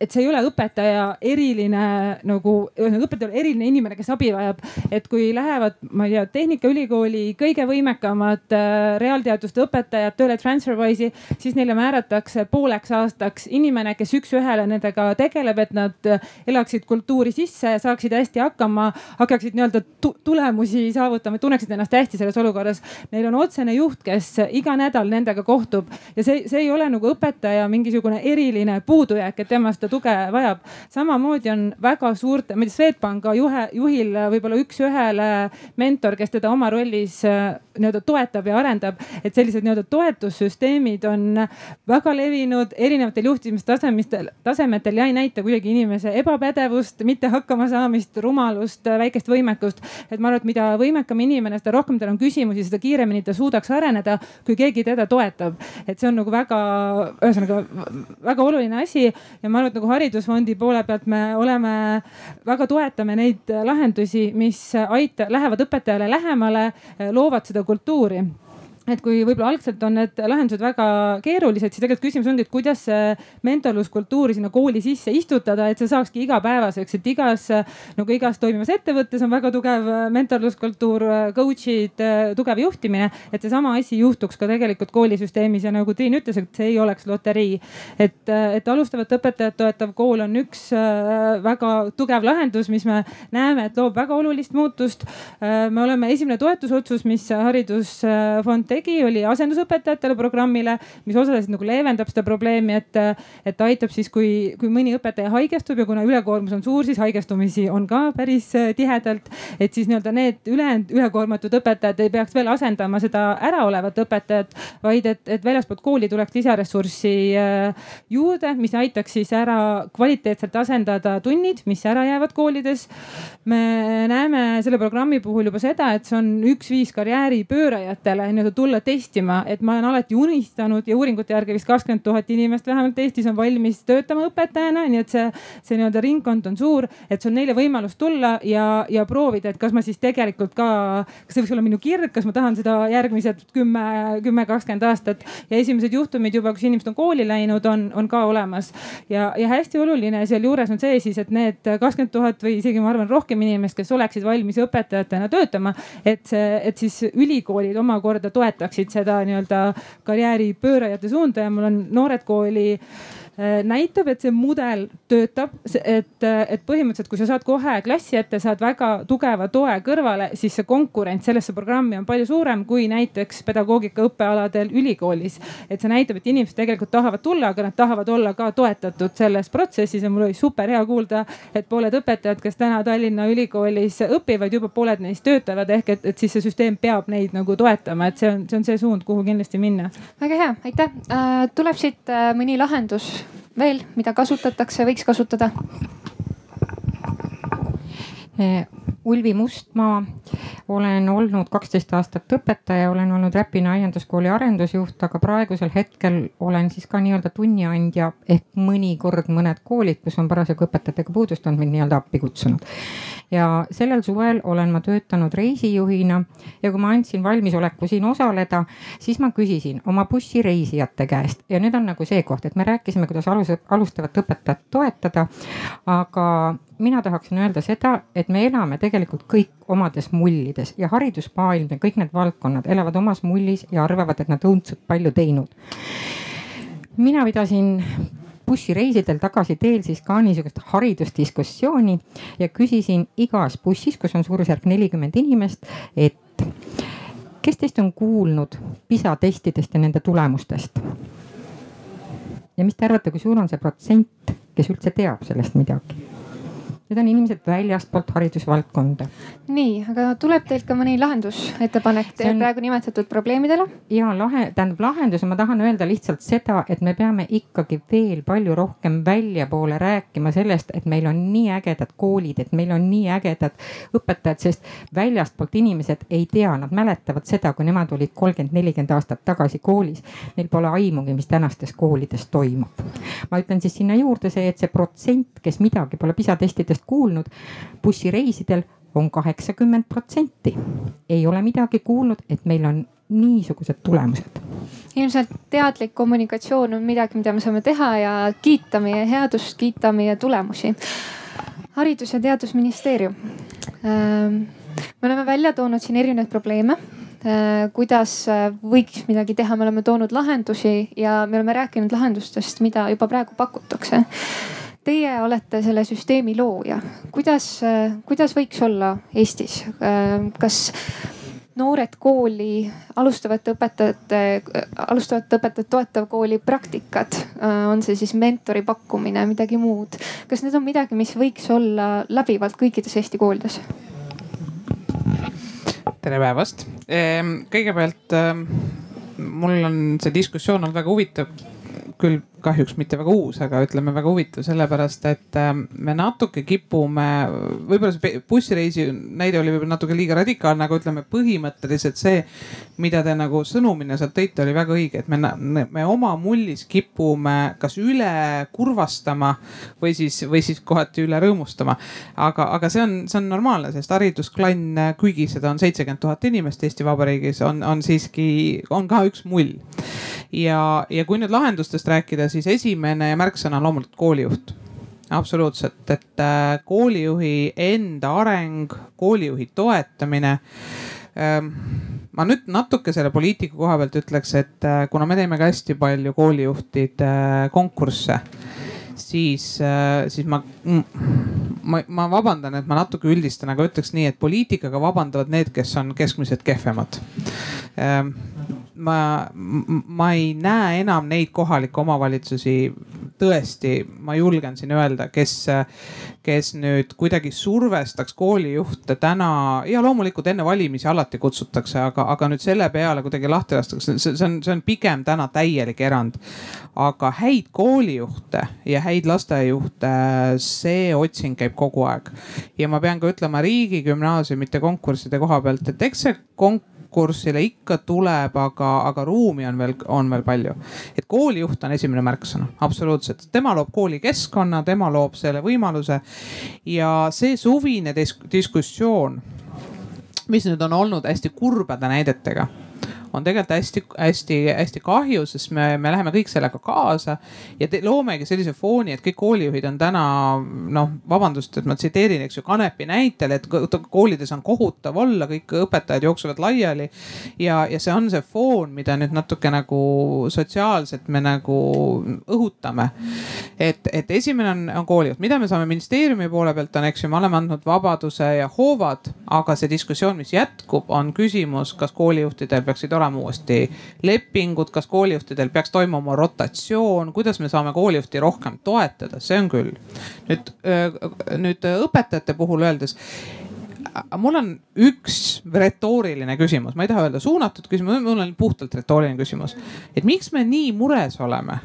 Speaker 15: et see ei ole õpetaja eriline nagu, õpetaja eriline inimene, kes abi vajab. et kui lähevad, ma ei tea, Tehnikaülikooli kõige võimekamad äh, reaalteaduste õpetajad tööle Transferwise'i, siis neile määratakse pooleks aastaks inimene, kes üks-ühele nendega tegeleb, et nad äh, elaksid kultuuri sisse, saaksid hästi hakkama, hakkaksid nii-öelda tulemusi saavutama, tunneksid ennast hästi selles olukorras. Neil on otsene juht, kes iga nädal nendega kohtub ja see, see ei ole nagu õpetaja mingisugune eriline puudujääk, et temast seda tuge vajab. samamoodi on väga suurte, ma ei tea, Swedbanka juhe, juhil võib-olla üks-ühele mentor, kes teda oma rollis äh, nii-öelda toetab ja arendab. et sellised nii-öelda toetussüsteemid on väga levinud erinevatel juhtimistasemetel, tasemetel ja ei näita kuidagi inimese ebapädevust, mitte hakkamasaamist, rumalust, väikest võimekust. et ma arvan, et mida võimekam inimene, seda rohkem tal on küsimusi, seda kiiremini ta suudaks areneda, kui keegi teda toetab. et see on nagu väga, ühesõnaga väga oluline asi ja ma arvan, et nagu haridusfondi poole pealt me oleme, väga toetame neid lahendusi, mis aita-, lähevad õpetajale lähemale, loovad seda kultuuri et kui võib-olla algselt on need lahendused väga keerulised, siis tegelikult küsimus ongi, et kuidas mentorluskultuuri sinna kooli sisse istutada, et see saakski igapäevaseks, et igas nagu igas toimivas ettevõttes on väga tugev mentorluskultuur, coach'id, tugev juhtimine, et seesama asi juhtuks ka tegelikult koolisüsteemis ja nagu Triin ütles, et see ei oleks loterii. et, et alustavat õpetajat toetav kool on üks väga tugev lahendus, mis me näeme, et loob väga olulist muutust. Me oleme esimene toetusotsus, mis haridusfond tegi, oli asendusõpetajatele programmile, mis osaliselt nagu leevendab seda probleemi, et, et aitab siis, kui, kui mõni õpetaja haigestub ja kuna ülekoormus on suur, siis haigestumisi on ka päris äh, tihedalt. et siis nii-öelda need ülejäänud ülekoormatud õpetajad ei peaks veel asendama seda äraolevat õpetajat, vaid et, et väljaspoolt kooli tuleks lisaressurssi äh, juurde, mis aitaks siis ära kvaliteetselt asendada tunnid, mis ära jäävad koolides. me näeme selle programmi puhul juba seda, et see on üks viis karjääripöörajatele nii-öelda tulla testima, et ma olen alati unistanud ja uuringute järgi vist kakskümmend tuhat inimest vähemalt Eestis on valmis töötama õpetajana, nii et see, see nii-öelda ringkond on suur, et see on neile võimalus tulla ja, ja proovida, et kas ma siis tegelikult ka, kas see võiks olla minu kirg, kas ma tahan seda järgmised kümme, kümme, kakskümmend aastat ja esimesed juhtumid juba, kus inimesed on kooli läinud, on, on ka olemas. ja, ja hästi oluline sealjuures on see siis, et need kakskümmend tuhat või isegi ma arvan rohkem inimest, kes oleksid valmis õpetajatena töötama, et et siis ülikoolid omakorda toetavad toetaksid seda nii-öelda karjääripöörajate suunda ja mul on Noored Kooli näitab, et see mudel töötab, et, et põhimõtteliselt, kui sa saad kohe klassi ette, saad väga tugeva toe kõrvale, siis see konkurents sellesse programmi on palju suurem kui näiteks pedagoogika õppealadel ülikoolis. et see näitab, et inimesed tegelikult tahavad tulla, aga nad tahavad olla ka toetatud selles protsessis ja mul oli super hea kuulda, et pooled õpetajad, kes täna Tallinna Ülikoolis õpivad, juba pooled neist töötavad, ehk et, et siis see süsteem peab neid nagu toetama, et see on, see on see suund, kuhu kindlasti minna.
Speaker 2: väga hea, aitäh. Äh, tuleb siit äh, mõni lahendus veel, mida kasutatakse, võiks kasutada?
Speaker 19: Eh, Ulvi Mustmaa, olen olnud kaksteist aastat õpetaja, olen olnud Räpina aianduskooli arendusjuht, aga praegusel hetkel olen siis ka nii-öelda tunniandja ehk mõnikord mõned koolid, kus on parasjagu õpetajatega puudust, on mind nii-öelda appi kutsunud ja sellel suvel olen ma töötanud reisijuhina ja kui ma andsin valmisoleku siin osaleda, siis ma küsisin oma bussireisijate käest ja nüüd on nagu see koht, et me rääkisime, kuidas alus, alustavat õpetajat toetada. aga mina tahaksin öelda seda, et me elame tegelikult kõik omades mullides ja haridusmaailm ja kõik need valdkonnad elavad omas mullis ja arvavad, et nad õudselt palju teinud mina pidasin bussireisidel tagasi teel siis ka niisugust haridusdiskussiooni ja küsisin igas bussis, kus on suurusjärk nelikümmend inimest, et kes teist on kuulnud PISA testidest ja nende tulemustest? ja mis te arvate, kui suur on see protsent, kes üldse teab sellest midagi? Need on inimesed väljastpoolt haridusvaldkonda.
Speaker 2: nii, aga tuleb teilt ka mõni lahendusettepanek teie on... praegu nimetatud probleemidele?
Speaker 19: ja lahe, tähendab lahenduse, ma tahan öelda lihtsalt seda, et me peame ikkagi veel palju rohkem väljapoole rääkima sellest, et meil on nii ägedad koolid, et meil on nii ägedad õpetajad, sest väljastpoolt inimesed ei tea, nad mäletavad seda, kui nemad olid kolmkümmend, nelikümmend aastat tagasi koolis. Neil pole aimugi, mis tänastes koolides toimub. ma ütlen siis sinna juurde see, et see protsent, kes midagi pole PISA testidest kuulnud, bussireisidel on kaheksakümmend protsenti. ei ole midagi kuulnud, et meil on niisugused tulemused.
Speaker 2: ilmselt teadlik kommunikatsioon on midagi, mida me saame teha ja kiita meie headust, kiita meie tulemusi. haridus- ja Teadusministeerium. Ähm, me oleme välja toonud siin erinevaid probleeme äh, kuidas äh, võiks midagi teha, me oleme toonud lahendusi ja me oleme rääkinud lahendustest, mida juba praegu pakutakse. Teie olete selle süsteemi looja, kuidas, äh, kuidas võiks olla Eestis, kas noored kooli, alustavate õpetajate, alustavate õpetajate toetav kooli praktikad, äh, on see siis mentori pakkumine, midagi muud. kas need on midagi, mis võiks olla läbivalt kõikides Eesti koolides?
Speaker 20: tere päevast, ehm, kõigepealt ehm, mul on see diskussioon olnud väga huvitav küll kahjuks mitte väga uus, aga ütleme väga huvitav, sellepärast et ähm, me natuke kipume, võib-olla see bussireisi näide oli võib-olla natuke liiga radikaalne, aga ütleme põhimõtteliselt see, mida te nagu sõnumina sealt tõite, oli väga õige, et me, me oma mullis kipume kas üle kurvastama või siis, või siis kohati üle rõõmustama. aga, aga see on, see on normaalne, sest haridusklann, kuigi seda on seitsekümmend tuhat inimest Eesti Vabariigis, on, on siiski, on ka üks mull. Ja, ja kui nüüd lahendustest rääkida, siis esimene märksõna on loomulikult koolijuht absoluutselt, et äh, koolijuhi enda areng, koolijuhi toetamine. Ähm, ma nüüd natuke selle poliitika koha pealt ütleks, et äh, kuna me teeme ka hästi palju koolijuhtide äh, konkursse, siis, siis ma, ma, ma vabandan, et ma natuke üldistan, aga ütleks nii, et poliitikaga vabandavad need, kes on keskmiselt kehvemad ähm, ma, ma ei näe enam neid kohalikke omavalitsusi, tõesti, ma julgen siin öelda, kes, kes nüüd kuidagi survestaks koolijuhte täna ja loomulikult enne valimisi alati kutsutakse, aga, aga nüüd selle peale kuidagi lahti lastakse, see, on, see on pigem täna täielik erand. aga häid koolijuhte ja häid lasteaiajuhte, see otsing käib kogu aeg. ja ma pean ka ütlema riigigümnaasiumite konkursside koha pealt, et eks see konkurss konkursile ikka tuleb, aga, aga ruumi on veel, on veel palju. et koolijuht on esimene märksõna, absoluutselt, tema loob koolikeskkonna, tema loob selle võimaluse ja see suvine dis diskussioon, mis nüüd on olnud hästi kurbade näidetega on tegelikult hästi-hästi-hästi kahju, sest me, me läheme kõik sellega kaasa ja te, loomegi sellise fooni, et kõik koolijuhid on täna noh, vabandust, et ma tsiteerin, eks ju, Kanepi näitel, et koolides on kohutav olla, kõik õpetajad jooksevad laiali. ja, ja see on see foon, mida nüüd natuke nagu sotsiaalselt me nagu õhutame. et, et esimene on, on koolijuht, mida me saame ministeeriumi poole pealt on, eks ju, me oleme andnud vabaduse ja hoovad, aga see diskussioon, mis jätkub, on küsimus, kas koolijuhtidel peaksid olema olema uuesti lepingud, kas koolijuhtidel peaks toimuma rotatsioon, kuidas me saame koolijuhti rohkem toetada, see on küll. nüüd, nüüd õpetajate puhul öeldes mul on üks retooriline küsimus, ma ei taha öelda suunatud küsimus, mul on puhtalt retooriline küsimus. et miks me nii mures oleme?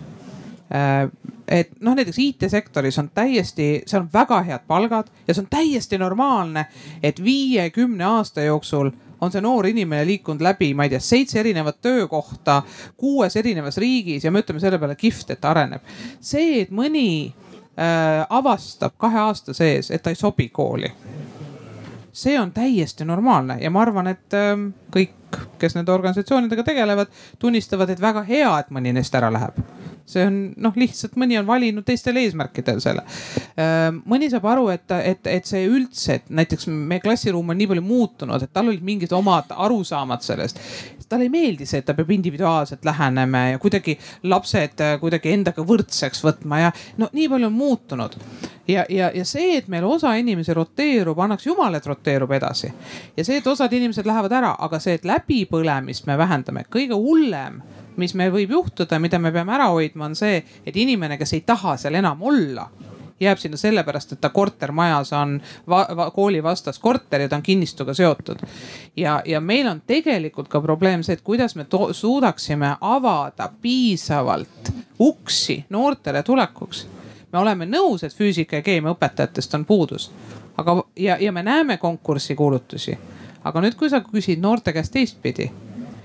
Speaker 20: et noh, näiteks IT-sektoris on täiesti, seal on väga head palgad ja see on täiesti normaalne, et viie-kümne aasta jooksul on see noor inimene liikunud läbi, ma ei tea, seitse erinevat töökohta kuues erinevas riigis ja me ütleme selle peale kihvt, et ta areneb. see, et mõni äh, avastab kahe aasta sees, et ta ei sobi kooli see on täiesti normaalne ja ma arvan, et ähm, kõik, kes nende organisatsioonidega tegelevad, tunnistavad, et väga hea, et mõni neist ära läheb see on noh, lihtsalt mõni on valinud teistel eesmärkidel selle. Mõni saab aru, et, et, et see üldse, et näiteks meie klassiruum on nii palju muutunud, et tal olid mingid omad arusaamad sellest talle ei meeldi see, et ta peab individuaalselt lähenema ja kuidagi lapsed äh, kuidagi endaga võrdseks võtma ja no nii palju on muutunud. ja, ja, ja see, et meil osa inimesi roteerub, annaks jumal, et roteerub edasi. ja see, et osad inimesed lähevad ära, aga see, et läbipõlemist me vähendame, kõige hullem mis meil võib juhtuda, mida me peame ära hoidma, on see, et inimene, kes ei taha seal enam olla jääb sinna sellepärast, et ta kortermajas on va va kooli vastas korter ja ta on kinnistuga seotud. ja, ja meil on tegelikult ka probleem see, et kuidas me suudaksime avada piisavalt uksi noortele tulekuks. me oleme nõus, et füüsika ja keemia õpetajatest on puudus, aga ja, ja me näeme konkursikuulutusi. aga nüüd, kui sa küsid noorte käest teistpidi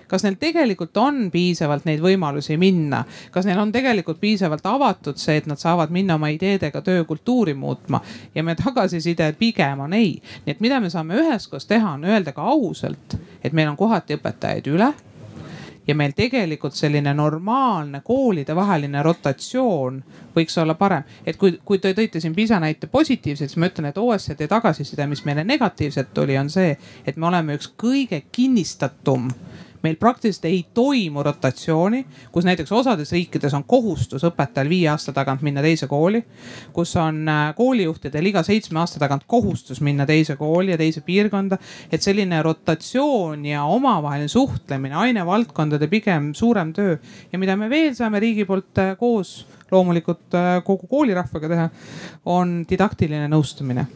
Speaker 20: kas neil tegelikult on piisavalt neid võimalusi minna, kas neil on tegelikult piisavalt avatud see, et nad saavad minna oma ideedega töökultuuri muutma ja meie tagasiside pigem on ei. nii et mida me saame üheskoos teha, on öelda ka ausalt, et meil on kohati õpetajaid üle ja meil tegelikult selline normaalne koolidevaheline rotatsioon võiks olla parem. et kui, kui te tõite siin PISA näite positiivselt, siis ma ütlen, et OECD tagasiside, mis meile negatiivselt tuli, on see, et me oleme üks kõige kinnistatum meil praktiliselt ei toimu rotatsiooni, kus näiteks osades riikides on kohustus õpetajal viie aasta tagant minna teise kooli. kus on äh, koolijuhtidel iga seitsme aasta tagant kohustus minna teise kooli ja teise piirkonda. et selline rotatsioon ja omavaheline suhtlemine, ainevaldkondade pigem suurem töö ja mida me veel saame riigi poolt äh, koos loomulikult äh, kogu koolirahvaga teha, on didaktiline nõustamine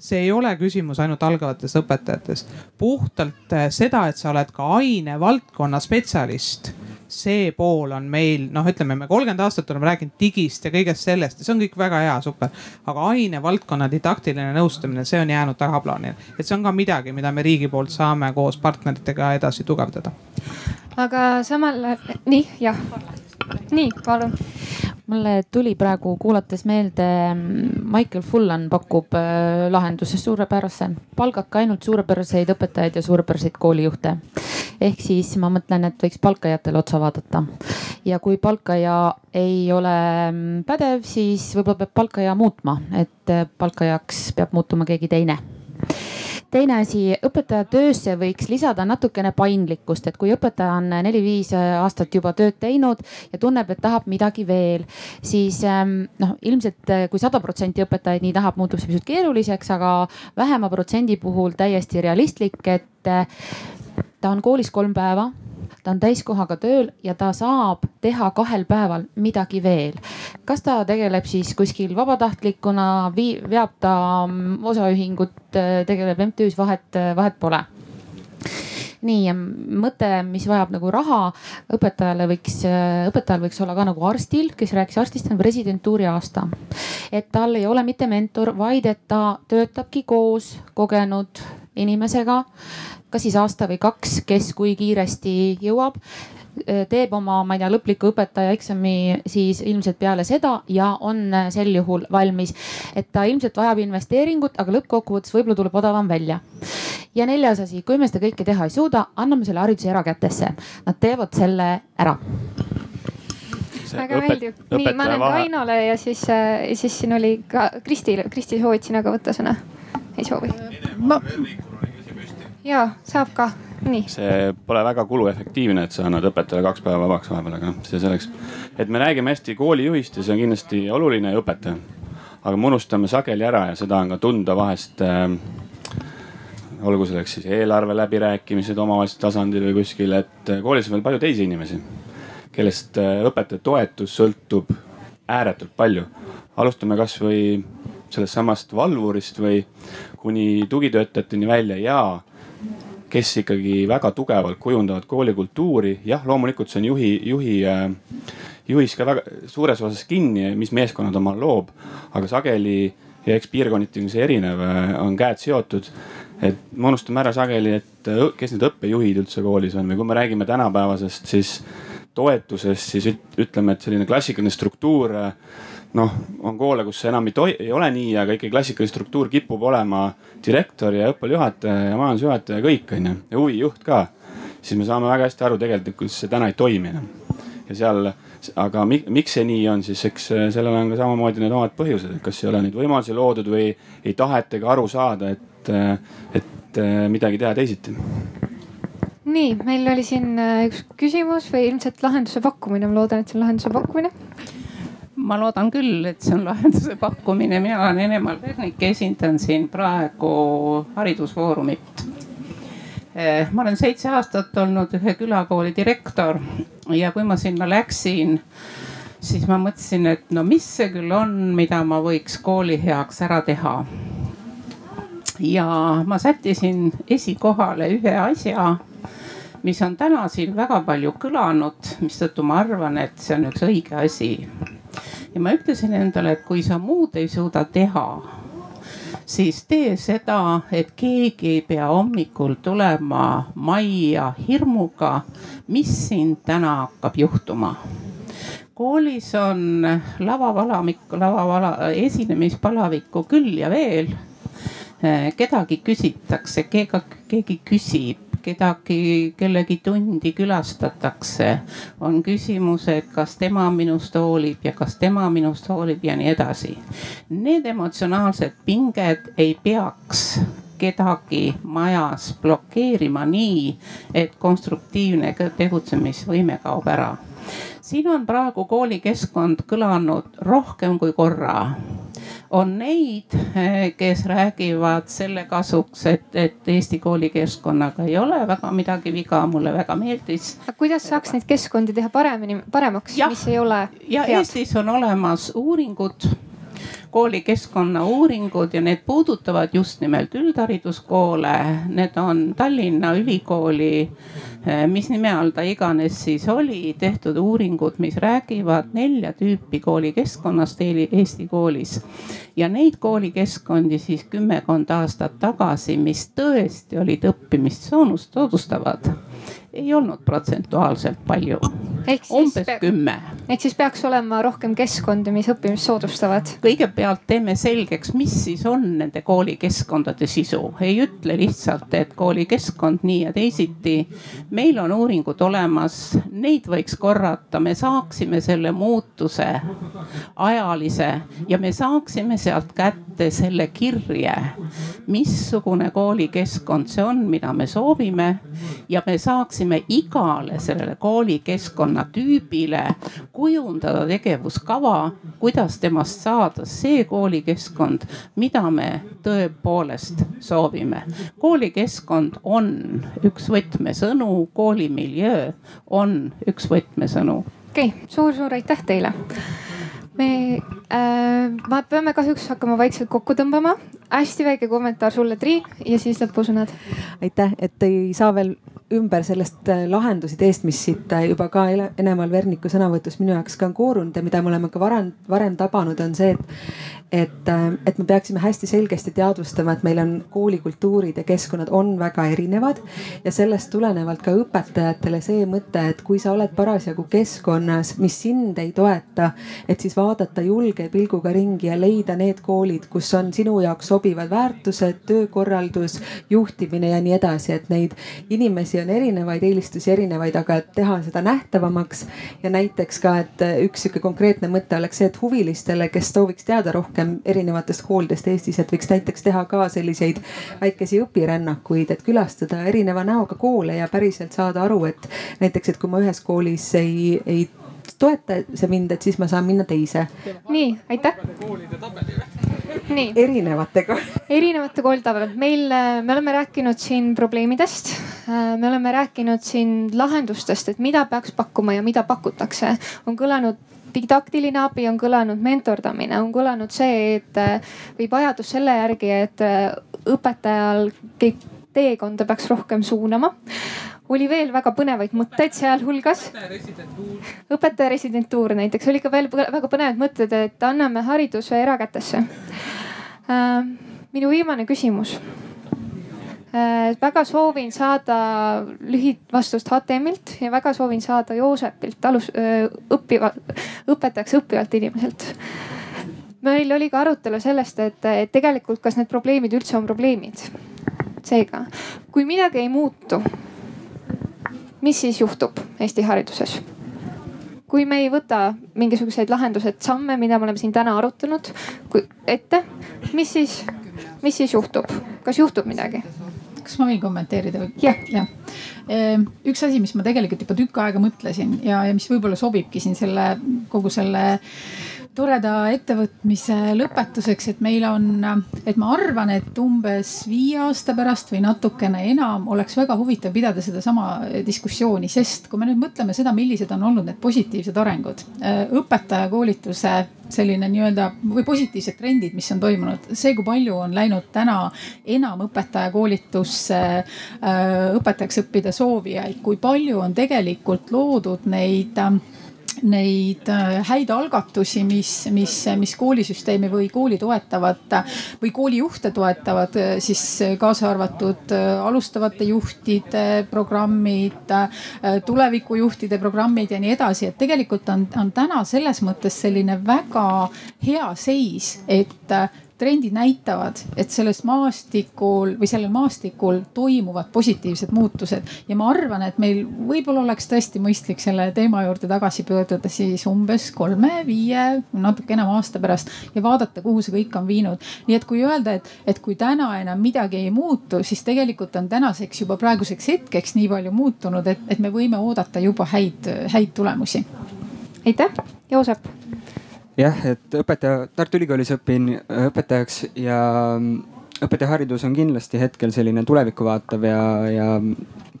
Speaker 20: see ei ole küsimus ainult algavates õpetajates. puhtalt eh, seda, et sa oled ka ainevaldkonna spetsialist see pool on meil noh, ütleme, me kolmkümmend aastat oleme rääkinud digist ja kõigest sellest ja see on kõik väga hea, super. aga ainevaldkonna didaktiline nõustamine, see on jäänud tagaplaanile, et see on ka midagi, mida me riigi poolt saame koos partneritega edasi tugevdada.
Speaker 2: aga samal, nii jah, nii palun.
Speaker 11: Mulle tuli praegu kuulates meelde, Michael Fullan pakub äh, lahenduse suurepärase, palgake ainult suurepäraseid õpetajaid ja suurepäraseid koolijuhte. ehk siis ma mõtlen, et võiks palkajatele otsa vaadata. Ja kui palkaja ei ole mm, pädev, siis võib-olla peab palkaja muutma, et äh, palkajaks peab muutuma keegi teine teine asi, õpetaja töösse võiks lisada natukene paindlikkust, et kui õpetaja on neli-viis aastat juba tööd teinud ja tunneb, et tahab midagi veel, siis ähm, noh, ilmselt kui sada protsenti õpetajaid nii tahab, muutub see pisut keeruliseks, aga vähema protsendi puhul täiesti realistlik, et ta on koolis kolm päeva ta on täiskohaga tööl ja ta saab teha kahel päeval midagi veel. kas ta tegeleb siis kuskil vabatahtlikuna, veab ta mm, osaühingut, tegeleb MTÜ-s, vahet, vahet pole nii mõte, mis vajab nagu raha, õpetajale võiks, õpetajal võiks olla ka nagu arstil, kes rääkis arstist, on residentuuri aasta. et tal ei ole mitte mentor, vaid et ta töötabki koos kogenud inimesega kas siis aasta või kaks, kes kui kiiresti jõuab teeb oma, ma ei tea, lõpliku õpetaja eksami siis ilmselt peale seda ja on sel juhul valmis. et ta ilmselt vajab investeeringut, aga lõppkokkuvõttes võib-olla tuleb odavam välja. ja neljas asi, kui me seda kõike teha ei suuda, anname selle hariduse erakätesse. Nad teevad selle ära
Speaker 2: väga meeldiv. nii, ma annan Kainole ja siis, siis siin oli ka Kristil, Kristi soovid sina ka võtta sõna? ei soovi? ma ja saab ka, nii.
Speaker 1: see pole väga kuluefektiivne, et sa annad õpetajale kaks päeva vabaks vahepeal, aga noh, see selleks. et me räägime hästi koolijuhist ja see on kindlasti oluline ja õpetaja. aga me unustame sageli ära ja seda on ka tunda vahest äh, olgu selleks siis eelarve läbirääkimised omavalitsuse tasandil või kuskil, et koolis on veel palju teisi inimesi, kellest äh, õpetaja toetus sõltub ääretult palju. alustame kasvõi sellest samast valvurist või kuni tugitöötajateni välja ja kes ikkagi väga tugevalt kujundavad koolikultuuri. jah, loomulikult see on juhi, juhi, äh, juhis ka väga suures osas kinni, mis meeskonnad omal loob, aga sageli ja eks piirkonniti on see erinev, äh, on käed seotud. et me unustame ära sageli, et äh, kes need õppejuhid üldse koolis on või kui me räägime tänapäevasest, siis toetusest, siis ütleme, et selline klassikaline struktuur noh, on koole, kus enam ei, toi, ei ole nii, aga ikkagi klassikaline struktuur kipub olema direktor ja õppealajuhataja ja majandusjuhataja ja kõik onju. Ja huvijuht ka. siis me saame väga hästi aru tegelikult, see täna ei toimi enam. ja seal, aga miks see nii on, siis eks sellel on ka samamoodi need omad põhjused, et kas ei ole neid võimalusi loodud või ei tahetagi aru saada, et, et midagi teha teisiti.
Speaker 2: Nii, meil oli siin üks küsimus või ilmselt lahenduse pakkumine, ma loodan, et see on lahenduse pakkumine
Speaker 21: ma loodan küll, et see on lahenduse pakkumine, mina olen Ene-Mall Pernik, esindan siin praegu haridusfoorumit. Eh, ma olen seitse aastat olnud ühe külakooli direktor ja kui ma sinna läksin, siis ma mõtlesin, et no mis see küll on, mida ma võiks kooli heaks ära teha. ja ma sättisin esikohale ühe asja, mis on täna siin väga palju kõlanud, mistõttu ma arvan, et see on üks õige asi. Ja ma ütlesin endale, et kui sa muud ei suuda teha siis tee seda, et keegi ei pea hommikul tulema majja hirmuga, mis siin täna hakkab juhtuma koolis on lavavalamikku, lavavala, esinemispalavikku küll ja veel. kedagi küsitakse, keegi küsib, kedagi, kellegi tundi külastatakse. on küsimus, et kas tema minust hoolib ja kas tema minust hoolib ja nii edasi. Need emotsionaalsed pinged ei peaks kedagi majas blokeerima nii, et konstruktiivne tegutsemisvõime kaob ära siin on praegu koolikeskkond kõlanud rohkem kui korra. On neid, eh, kes räägivad selle kasuks, et, et Eesti koolikeskkonnaga ei ole väga midagi viga, mulle väga meeldis.
Speaker 2: kuidas saaks neid keskkondi teha paremini, paremaks, mis ei ole
Speaker 21: ja
Speaker 2: head?
Speaker 21: Eestis on olemas uuringud koolikeskkonna uuringud ja need puudutavad just nimelt üldhariduskoole. Need on Tallinna Ülikooli Eh, mis nime all ta iganes siis oli, tehtud uuringud, mis räägivad nelja tüüpi koolikeskkonnast Eesti koolis. ja neid koolikeskkondi siis kümmekond aastat tagasi, mis tõesti olid õppimist soodustavad ei olnud protsentuaalselt palju. umbes kümme.
Speaker 2: ehk siis peaks olema rohkem keskkondi, mis õppimist soodustavad.
Speaker 21: kõigepealt teeme selgeks, mis siis on nende koolikeskkondade sisu, ei ütle lihtsalt, et koolikeskkond nii ja teisiti. meil on uuringud olemas, neid võiks korrata, me saaksime selle muutuse ajalise ja me saaksime sealt kätte selle kirje, missugune koolikeskkond see on, mida me soovime ja me saaksime saaksime igale sellele koolikeskkonna tüübile kujundada tegevuskava, kuidas temast saada see koolikeskkond, mida me tõepoolest soovime. koolikeskkond on üks võtmesõnu, koolimiljöö on üks võtmesõnu.
Speaker 2: okei okay,, suur-suur aitäh teile me äh,, me peame kahjuks hakkama vaikselt kokku tõmbama. hästi väike kommentaar sulle, Triin ja siis lõpusõnad.
Speaker 13: aitäh, et ei saa veel ümber sellest äh, lahendusideest, mis siit äh, juba ka Ene-Mall Verniku sõnavõtus minu jaoks ka on koorunud ja mida me oleme ka varem, varem tabanud, on see, et et, äh, et me peaksime hästi selgesti teadvustama, et meil on koolikultuurid ja keskkonnad on väga erinevad ja sellest tulenevalt ka õpetajatele see mõte, et kui sa oled parasjagu keskkonnas, mis sind ei toeta, et siis vaadata julge pilguga ringi ja leida need koolid, kus on sinu jaoks sobivad väärtused, töökorraldus, juhtimine ja nii edasi, et neid inimesi on erinevaid, eelistusi erinevaid, aga et teha seda nähtavamaks. ja näiteks ka, et üks sihuke konkreetne mõte oleks see, et huvilistele, kes sooviks teada rohkem erinevatest koolidest Eestis, et võiks näiteks teha ka selliseid väikesi õpirännakuid, et külastada erineva näoga koole ja päriselt saada aru, et näiteks, et kui ma ühes koolis ei, ei toeta see mind, et siis ma saan minna teise.
Speaker 2: nii, aitäh nii.
Speaker 13: erinevatega.
Speaker 2: erinevate koolide pealt, meil, äh, me oleme rääkinud siin probleemidest. Äh, me oleme rääkinud siin lahendustest, et mida peaks pakkuma ja mida pakutakse. on kõlanud didaktiline abi, on kõlanud mentordamine, on kõlanud see, et äh, või vajadus selle järgi, et õpetajal teekonda peaks rohkem suunama oli veel väga põnevaid mõtteid sealhulgas. õpetaja residentuur näiteks oli ka veel väga põnevad mõtted, et anname hariduse erakätesse. Äh, minu viimane küsimus. Äh, väga soovin saada lühivastust HTM-ilt ja väga soovin saada Joosepilt alus, äh, õppiva, õpetajaks õppivalt inimeselt meil oli ka arutelu sellest, et tegelikult, kas need probleemid üldse on probleemid. seega, kui midagi ei muutu mis siis juhtub Eesti hariduses? kui me ei võta mingisuguseid lahendused, samme, mida me oleme siin täna arutanud ette, mis siis, mis siis juhtub, kas juhtub midagi?
Speaker 22: kas ma võin kommenteerida või?
Speaker 2: jah
Speaker 22: ja. Ehm, üks asi, mis ma tegelikult juba tükk aega mõtlesin ja, ja mis võib-olla sobibki siin selle kogu selle
Speaker 3: toreda ettevõtmise lõpetuseks, et meil on, et ma arvan, et umbes viie aasta pärast või natukene enam oleks väga huvitav pidada sedasama diskussiooni, sest kui me nüüd mõtleme seda, millised on olnud need positiivsed arengud, õpetajakoolituse selline nii-öelda või positiivsed trendid, mis on toimunud, see, kui palju on läinud täna enam õpetajakoolitusse õpetajaks õppida soovijaid, kui palju on tegelikult loodud neid neid äh, häid algatusi, mis, mis, mis koolisüsteemi või kooli toetavad või koolijuhte toetavad, äh, siis kaasa arvatud äh, alustavate juhtide programmid, tulevikujuhtide programmid ja nii edasi, et tegelikult on, on täna selles mõttes selline väga hea seis, et trendid näitavad, et selles maastikul või sellel maastikul toimuvad positiivsed muutused ja ma arvan, et meil võib-olla oleks tõesti mõistlik selle teema juurde tagasi pöörduda siis umbes kolme-viie, natuke enam aasta pärast ja vaadata, kuhu see kõik on viinud. nii et kui öelda, et, et kui täna enam midagi ei muutu, siis tegelikult on tänaseks juba praeguseks hetkeks nii palju muutunud, et, et me võime oodata juba häid, häid tulemusi.
Speaker 2: aitäh, Joosep
Speaker 23: jah, et õpetaja, Tartu Ülikoolis õpin äh, õpetajaks ja mm, õpetajaharidus on kindlasti hetkel selline tulevikku vaatav ja, ja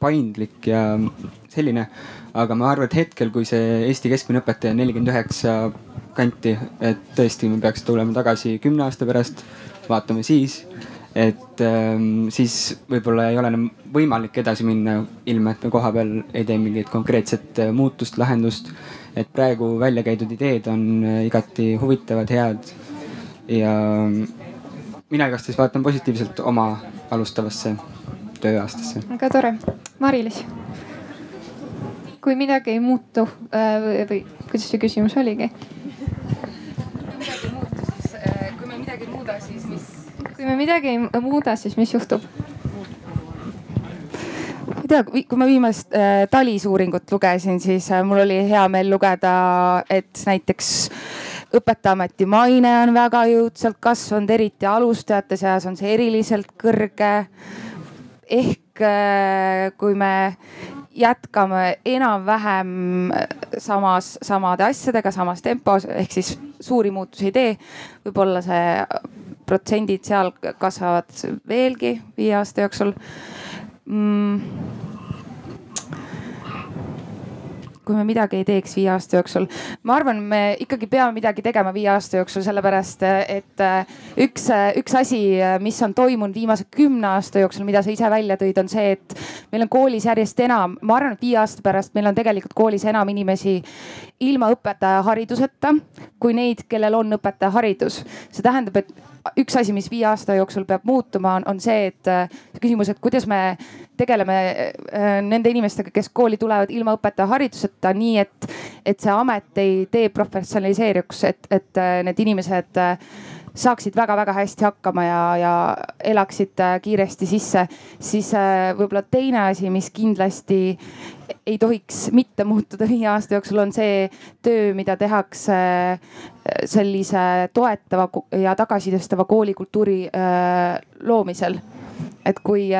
Speaker 23: paindlik ja selline. aga ma arvan, et hetkel, kui see Eesti keskmine õpetaja on nelikümmend üheksa kanti, et tõesti, me peaks tulema tagasi kümne aasta pärast, vaatame siis et ähm, siis võib-olla ei ole enam võimalik edasi minna, ilma et me kohapeal ei tee mingit konkreetset äh, muutust, lahendust et praegu välja käidud ideed on äh, igati huvitavad, head. ja mina igastahes vaatan positiivselt oma alustavasse tööaastasse.
Speaker 2: väga tore, Mari-Liis. kui midagi ei muutu äh, või kuidas see küsimus oligi?
Speaker 10: kui me midagi ei muuda, siis mis?
Speaker 2: kui me midagi ei muuda, siis mis juhtub?
Speaker 10: Tea, kui ma viimast äh, TALIS uuringut lugesin, siis äh, mul oli hea meel lugeda, et näiteks õpetajaameti maine on väga jõudsalt kasvanud, eriti alustajate seas on see eriliselt kõrge. ehk äh, kui me jätkame enam-vähem samas, samade asjadega, samas tempos ehk siis suuri muutusi ei tee, võib-olla see protsendid seal kasvavad veelgi viie aasta jooksul mm, kui me midagi ei teeks viie aasta jooksul. ma arvan, me ikkagi peame midagi tegema viie aasta jooksul, sellepärast et äh, üks, äh, üks asi, mis on toimunud viimase kümne aasta jooksul, mida sa ise välja tõid, on see, et meil on koolis järjest enam, ma arvan, et viie aasta pärast meil on tegelikult koolis enam inimesi ilma õpetajahariduseta kui neid, kellel on õpetajaharidus. see tähendab, et üks asi, mis viie aasta jooksul peab muutuma, on, on see, et äh, küsimus, et kuidas me tegeleme äh, nende inimestega, kes kooli tulevad ilma õpetajahariduseta, nii et, et see amet ei deprofessionaliseeruks, et, et äh, need inimesed saaksid väga-väga hästi hakkama ja, ja elaksid kiiresti sisse, siis võib-olla teine asi, mis kindlasti ei tohiks mitte muutuda viie aasta jooksul, on see töö, mida tehakse sellise toetava ja tagasisidestava koolikultuuri loomisel. et kui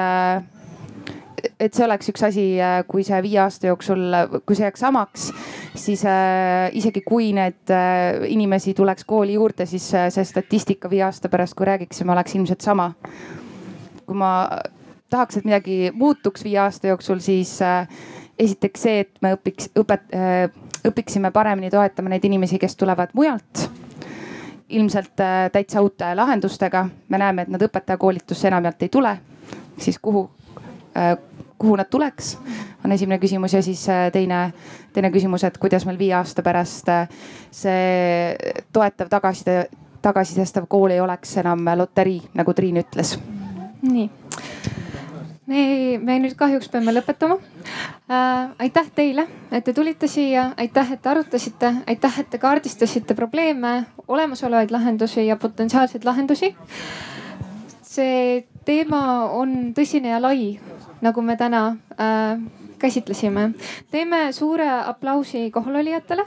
Speaker 10: et see oleks üks asi, äh, kui see viie aasta jooksul, kui see jääks samaks, siis äh, isegi kui need äh, inimesi tuleks kooli juurde, siis see statistika viie aasta pärast, kui räägiksime, oleks ilmselt sama. kui ma tahaks, et midagi muutuks viie aasta jooksul, siis esiteks see, et me õpiks, õpet-, õpiksime paremini toetama neid inimesi, kes tulevad mujalt ilmselt täitsa uute lahendustega. me näeme, et nad õpetajakoolitusse enamjaolt ei tule, siis kuhu kuhu nad tuleks, on esimene küsimus ja siis äh, teine, teine küsimus, et kuidas meil viie aasta pärast äh, see toetav tagasiside, tagasisidestav kool ei oleks enam loterii, nagu Triin ütles.
Speaker 2: nii me, me nüüd kahjuks peame lõpetama äh,. aitäh teile, et te tulite siia, aitäh, et te arutasite, aitäh, et te kaardistasite probleeme, olemasolevaid lahendusi ja potentsiaalseid lahendusi. see teema on tõsine ja lai nagu me täna äh, käsitlesime. teeme suure aplausi kohalolijatele